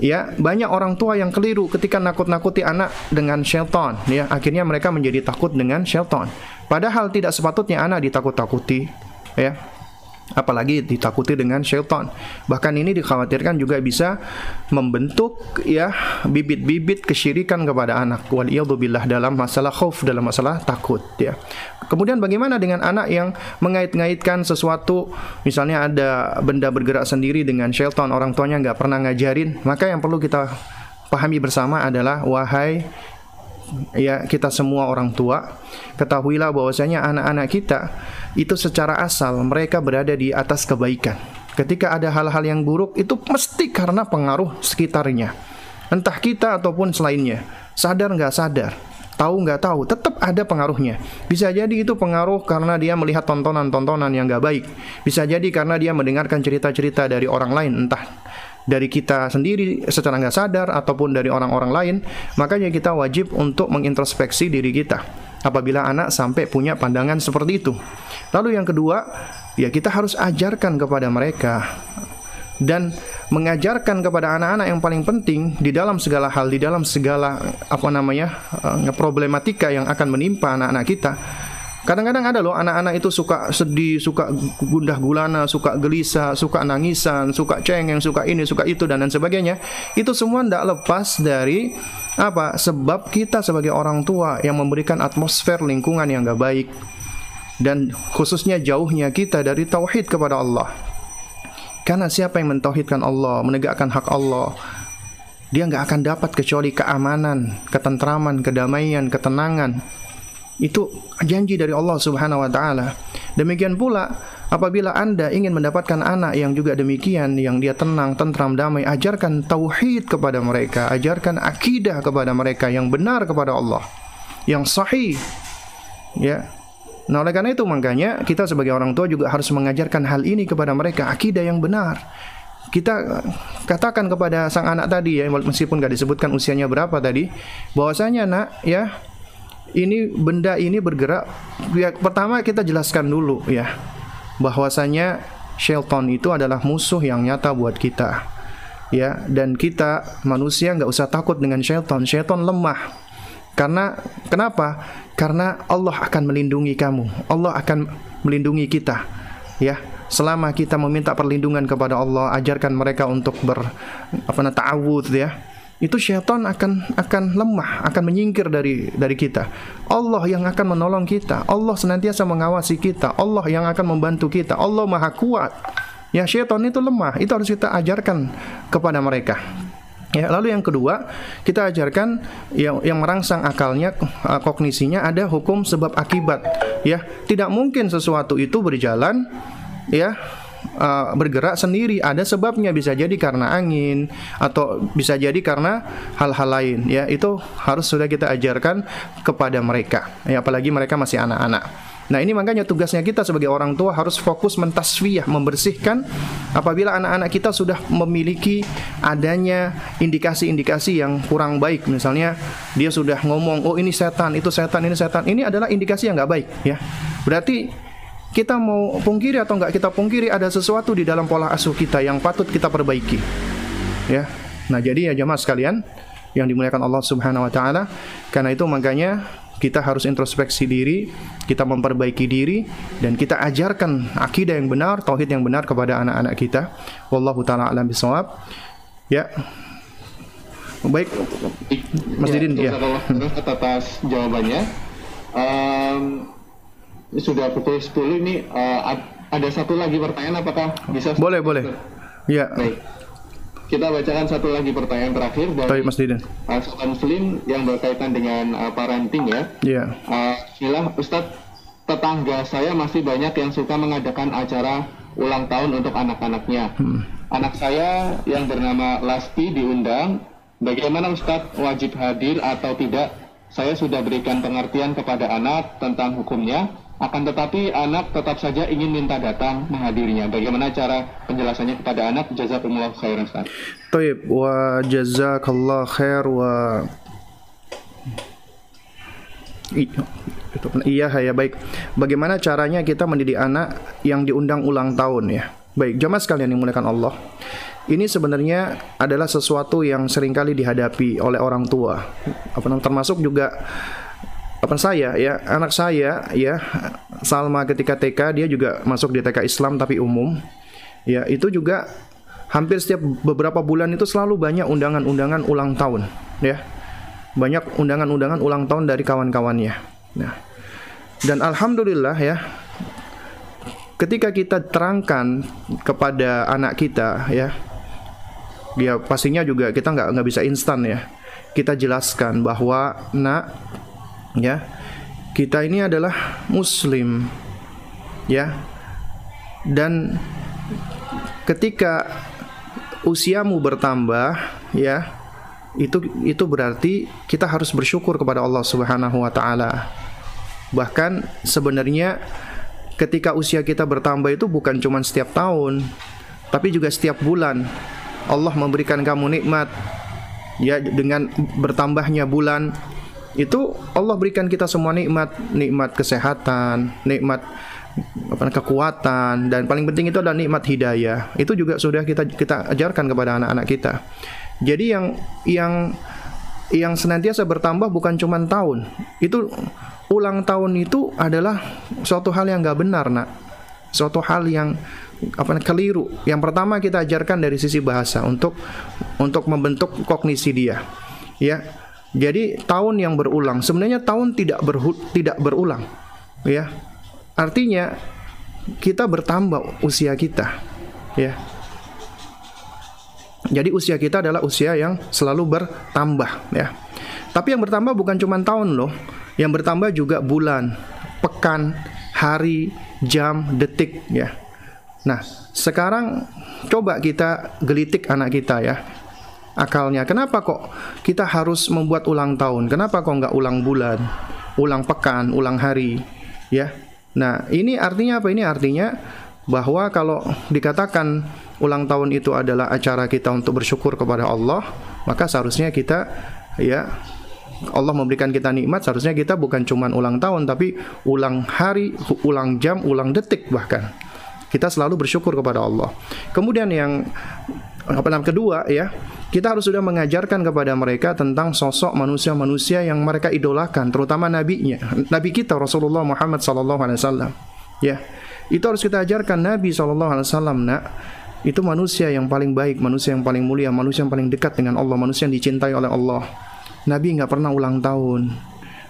[SPEAKER 1] ya banyak orang tua yang keliru ketika nakut-nakuti anak dengan syaitan ya. Akhirnya mereka menjadi takut dengan syaitan. Padahal tidak sepatutnya anak ditakut-takuti ya apalagi ditakuti dengan syaitan. Bahkan ini dikhawatirkan juga bisa membentuk ya bibit-bibit kesyirikan kepada anak. Waliyadzubillah dalam masalah khauf, dalam masalah takut ya. Kemudian bagaimana dengan anak yang mengait-ngaitkan sesuatu misalnya ada benda bergerak sendiri dengan syaitan, orang tuanya nggak pernah ngajarin, maka yang perlu kita pahami bersama adalah wahai ya kita semua orang tua ketahuilah bahwasanya anak-anak kita itu secara asal mereka berada di atas kebaikan. Ketika ada hal-hal yang buruk itu mesti karena pengaruh sekitarnya. Entah kita ataupun selainnya. Sadar nggak sadar, tahu nggak tahu, tetap ada pengaruhnya. Bisa jadi itu pengaruh karena dia melihat tontonan-tontonan yang nggak baik. Bisa jadi karena dia mendengarkan cerita-cerita dari orang lain, entah dari kita sendiri secara nggak sadar ataupun dari orang-orang lain, makanya kita wajib untuk mengintrospeksi diri kita apabila anak sampai punya pandangan seperti itu. Lalu yang kedua, ya kita harus ajarkan kepada mereka dan mengajarkan kepada anak-anak yang paling penting di dalam segala hal, di dalam segala apa namanya eh, problematika yang akan menimpa anak-anak kita Kadang-kadang ada loh anak-anak itu suka sedih, suka gundah gulana, suka gelisah, suka nangisan, suka cengeng, suka ini, suka itu dan lain sebagainya. Itu semua tidak lepas dari apa? Sebab kita sebagai orang tua yang memberikan atmosfer lingkungan yang gak baik dan khususnya jauhnya kita dari tauhid kepada Allah. Karena siapa yang mentauhidkan Allah, menegakkan hak Allah, dia nggak akan dapat kecuali keamanan, ketentraman, kedamaian, ketenangan itu janji dari Allah Subhanahu wa taala. Demikian pula apabila Anda ingin mendapatkan anak yang juga demikian yang dia tenang, tentram, damai, ajarkan tauhid kepada mereka, ajarkan akidah kepada mereka yang benar kepada Allah, yang sahih. Ya. Nah, oleh karena itu makanya kita sebagai orang tua juga harus mengajarkan hal ini kepada mereka, akidah yang benar. Kita katakan kepada sang anak tadi ya meskipun gak disebutkan usianya berapa tadi bahwasanya nak ya ini benda ini bergerak. Ya, pertama kita jelaskan dulu ya. Bahwasanya Shelton itu adalah musuh yang nyata buat kita ya. Dan kita manusia nggak usah takut dengan Shelton Shelton lemah. Karena kenapa? Karena Allah akan melindungi kamu. Allah akan melindungi kita ya. Selama kita meminta perlindungan kepada Allah ajarkan mereka untuk ber apa ta'awudz ya itu syaitan akan akan lemah, akan menyingkir dari dari kita. Allah yang akan menolong kita. Allah senantiasa mengawasi kita. Allah yang akan membantu kita. Allah Maha Kuat. Ya, syaitan itu lemah. Itu harus kita ajarkan kepada mereka. Ya, lalu yang kedua, kita ajarkan yang yang merangsang akalnya, uh, kognisinya ada hukum sebab akibat. Ya, tidak mungkin sesuatu itu berjalan ya uh, bergerak sendiri. Ada sebabnya bisa jadi karena angin atau bisa jadi karena hal-hal lain. Ya itu harus sudah kita ajarkan kepada mereka. Ya apalagi mereka masih anak-anak. Nah ini makanya tugasnya kita sebagai orang tua harus fokus mentasfiyah, membersihkan apabila anak-anak kita sudah memiliki adanya indikasi-indikasi yang kurang baik. Misalnya dia sudah ngomong, oh ini setan, itu setan, ini setan. Ini adalah indikasi yang nggak baik ya. Berarti kita mau pungkiri atau enggak kita pungkiri ada sesuatu di dalam pola asuh kita yang patut kita perbaiki. Ya. Nah, jadi ya jemaah sekalian yang dimuliakan Allah Subhanahu wa taala, karena itu makanya kita harus introspeksi diri, kita memperbaiki diri dan kita ajarkan akidah yang benar, tauhid yang benar kepada anak-anak kita. Wallahu taala alam bisawab. Ya. Baik,
[SPEAKER 2] Mas Didin ya. Atas jawabannya. Um, sudah pukul 10 ini uh, ada satu lagi pertanyaan apakah bisa
[SPEAKER 1] Boleh, boleh. Ya.
[SPEAKER 2] Baik. Kita bacakan satu lagi pertanyaan terakhir dari
[SPEAKER 1] Baik, Mas Diden.
[SPEAKER 2] Uh, Muslim yang berkaitan dengan uh, parenting ya.
[SPEAKER 1] Iya.
[SPEAKER 2] Uh, Silah Ustadz, tetangga saya masih banyak yang suka mengadakan acara ulang tahun untuk anak-anaknya. Hmm. Anak saya yang bernama Lasti diundang. Bagaimana Ustadz wajib hadir atau tidak saya sudah berikan pengertian kepada anak tentang hukumnya, akan tetapi anak tetap saja ingin minta datang menghadirinya. Bagaimana cara penjelasannya kepada anak? Jazakumullah khairan Ustaz.
[SPEAKER 1] Taib wa jazakallah khair wa Iya ya baik. Bagaimana caranya kita mendidik anak yang diundang ulang tahun ya? Baik, jamaah sekalian yang dimuliakan Allah. Ini sebenarnya adalah sesuatu yang sering kali dihadapi oleh orang tua. Apa termasuk juga apa saya ya. Anak saya ya. Salma ketika TK dia juga masuk di TK Islam tapi umum. Ya itu juga hampir setiap beberapa bulan itu selalu banyak undangan-undangan ulang tahun ya. Banyak undangan-undangan ulang tahun dari kawan-kawannya nah dan alhamdulillah ya ketika kita terangkan kepada anak kita ya dia pastinya juga kita nggak nggak bisa instan ya. Kita jelaskan bahwa nak ya kita ini adalah muslim ya dan ketika usiamu bertambah ya itu itu berarti kita harus bersyukur kepada Allah Subhanahu wa taala. Bahkan sebenarnya ketika usia kita bertambah itu bukan cuma setiap tahun, tapi juga setiap bulan. Allah memberikan kamu nikmat ya dengan bertambahnya bulan itu Allah berikan kita semua nikmat, nikmat kesehatan, nikmat apa kekuatan dan paling penting itu adalah nikmat hidayah. Itu juga sudah kita kita ajarkan kepada anak-anak kita. Jadi yang yang yang senantiasa bertambah bukan cuma tahun. Itu ulang tahun itu adalah suatu hal yang nggak benar, nak. Suatu hal yang apa keliru. Yang pertama kita ajarkan dari sisi bahasa untuk untuk membentuk kognisi dia. Ya, jadi tahun yang berulang sebenarnya tahun tidak berhu, tidak berulang, ya. Artinya kita bertambah usia kita, ya. Jadi usia kita adalah usia yang selalu bertambah, ya. Tapi yang bertambah bukan cuma tahun loh, yang bertambah juga bulan, pekan, hari, jam, detik, ya. Nah, sekarang coba kita gelitik anak kita ya akalnya. Kenapa kok kita harus membuat ulang tahun? Kenapa kok nggak ulang bulan, ulang pekan, ulang hari? Ya. Nah, ini artinya apa? Ini artinya bahwa kalau dikatakan ulang tahun itu adalah acara kita untuk bersyukur kepada Allah, maka seharusnya kita ya Allah memberikan kita nikmat seharusnya kita bukan cuma ulang tahun tapi ulang hari, ulang jam, ulang detik bahkan. Kita selalu bersyukur kepada Allah. Kemudian yang apa namanya kedua ya, kita harus sudah mengajarkan kepada mereka tentang sosok manusia-manusia yang mereka idolakan, terutama nabinya, nabi kita Rasulullah Muhammad wasallam. Ya. Itu harus kita ajarkan Nabi wasallam, Nak. Itu manusia yang paling baik, manusia yang paling mulia, manusia yang paling dekat dengan Allah, manusia yang dicintai oleh Allah. Nabi nggak pernah ulang tahun.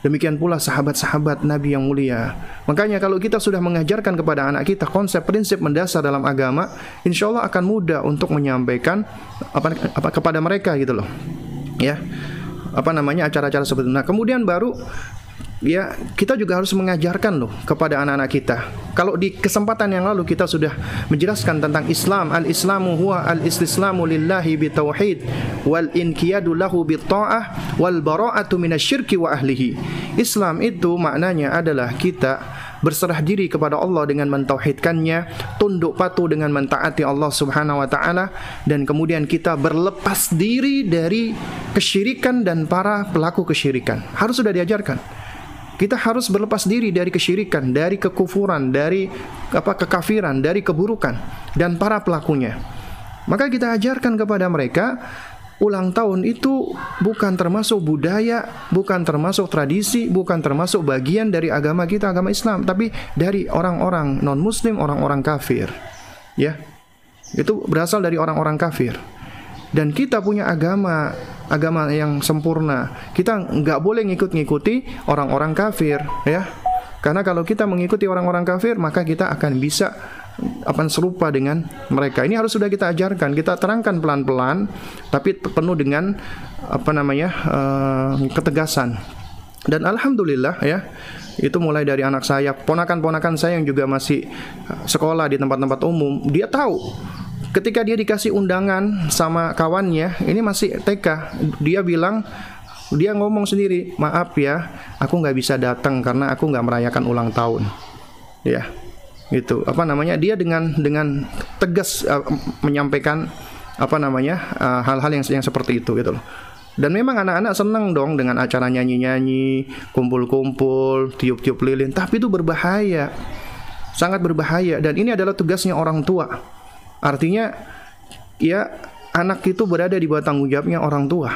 [SPEAKER 1] Demikian pula sahabat-sahabat Nabi yang mulia. Makanya kalau kita sudah mengajarkan kepada anak kita konsep prinsip mendasar dalam agama, insya Allah akan mudah untuk menyampaikan apa, apa kepada mereka gitu loh. Ya, apa namanya acara-acara seperti itu. Nah kemudian baru ya kita juga harus mengajarkan loh kepada anak-anak kita. Kalau di kesempatan yang lalu kita sudah menjelaskan tentang Islam, al-Islamu huwa al-istislamu lillahi bitauhid wal inqiyadu lahu bitta'ah wal bara'atu minasyirki wa ahlihi. Islam itu maknanya adalah kita berserah diri kepada Allah dengan mentauhidkannya, tunduk patuh dengan mentaati Allah Subhanahu wa taala dan kemudian kita berlepas diri dari kesyirikan dan para pelaku kesyirikan. Harus sudah diajarkan. Kita harus berlepas diri dari kesyirikan, dari kekufuran, dari apa kekafiran, dari keburukan dan para pelakunya. Maka kita ajarkan kepada mereka ulang tahun itu bukan termasuk budaya, bukan termasuk tradisi, bukan termasuk bagian dari agama kita, agama Islam, tapi dari orang-orang non-muslim, orang-orang kafir. Ya. Itu berasal dari orang-orang kafir dan kita punya agama agama yang sempurna. Kita nggak boleh ngikut-ngikuti orang-orang kafir ya. Karena kalau kita mengikuti orang-orang kafir maka kita akan bisa apa serupa dengan mereka. Ini harus sudah kita ajarkan. Kita terangkan pelan-pelan tapi penuh dengan apa namanya uh, ketegasan. Dan alhamdulillah ya itu mulai dari anak saya. Ponakan-ponakan saya yang juga masih sekolah di tempat-tempat umum dia tahu ketika dia dikasih undangan sama kawannya ini masih TK dia bilang dia ngomong sendiri, maaf ya, aku nggak bisa datang karena aku nggak merayakan ulang tahun. Ya, itu apa namanya? Dia dengan dengan tegas uh, menyampaikan apa namanya uh, hal-hal uh, yang yang seperti itu gitu loh. Dan memang anak-anak senang dong dengan acara nyanyi-nyanyi, kumpul-kumpul, tiup-tiup lilin, tapi itu berbahaya. Sangat berbahaya dan ini adalah tugasnya orang tua. Artinya ya anak itu berada di bawah tanggung jawabnya orang tua.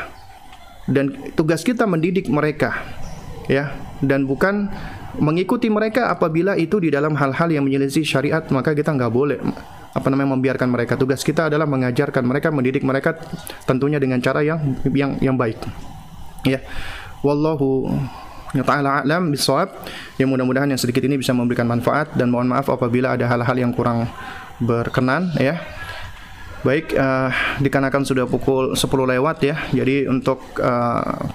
[SPEAKER 1] Dan tugas kita mendidik mereka ya. Dan bukan mengikuti mereka apabila itu di dalam hal-hal yang menyelisih syariat maka kita nggak boleh apa namanya membiarkan mereka. Tugas kita adalah mengajarkan mereka mendidik mereka tentunya dengan cara yang yang yang baik. Ya. Wallahu taala alam bisawab yang mudah-mudahan yang sedikit ini bisa memberikan manfaat. Dan mohon maaf apabila ada hal-hal yang kurang berkenan ya Baik, uh, dikarenakan sudah pukul 10 lewat ya. Jadi untuk uh,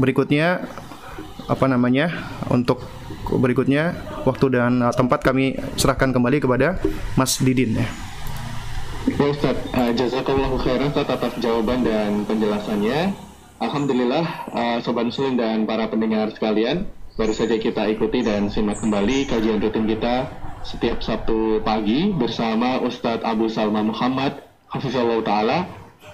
[SPEAKER 1] berikutnya apa namanya? Untuk berikutnya waktu dan uh, tempat kami serahkan kembali kepada Mas Didin ya.
[SPEAKER 2] Ya Ustaz, uh, jazakallahu khairan atas jawaban dan penjelasannya. Alhamdulillah uh, Sobat Muslim dan para pendengar sekalian, baru saja kita ikuti dan simak kembali kajian rutin kita setiap Sabtu pagi bersama Ustadz Abu Salma Muhammad Hafizullah Ta'ala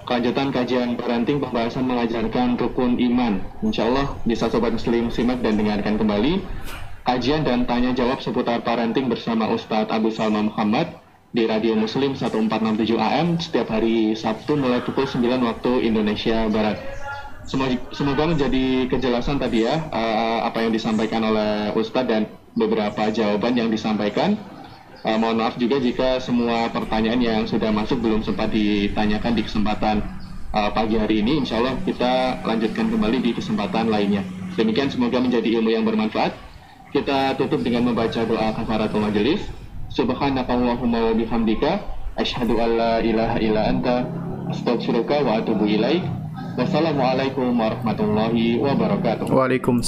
[SPEAKER 2] kelanjutan kajian parenting pembahasan mengajarkan rukun iman Insya Allah bisa Sobat Muslim simak dan dengarkan kembali kajian dan tanya jawab seputar parenting bersama Ustadz Abu Salma Muhammad di Radio Muslim 1467 AM setiap hari Sabtu mulai pukul 9 waktu Indonesia Barat. Semoga, menjadi kejelasan tadi ya uh, apa yang disampaikan oleh Ustadz dan beberapa jawaban yang disampaikan. Uh, mohon maaf juga jika semua pertanyaan yang sudah masuk belum sempat ditanyakan di kesempatan uh, pagi hari ini. Insya Allah kita lanjutkan kembali di kesempatan lainnya. Demikian semoga menjadi ilmu yang bermanfaat. Kita tutup dengan membaca doa kafaratul majelis. Subhanakallahumma wa bihamdika asyhadu an la ilaha illa anta astaghfiruka wa atubu ilaik. Wassalamualaikum warahmatullahi wabarakatuh.
[SPEAKER 1] Waalaikumsalam.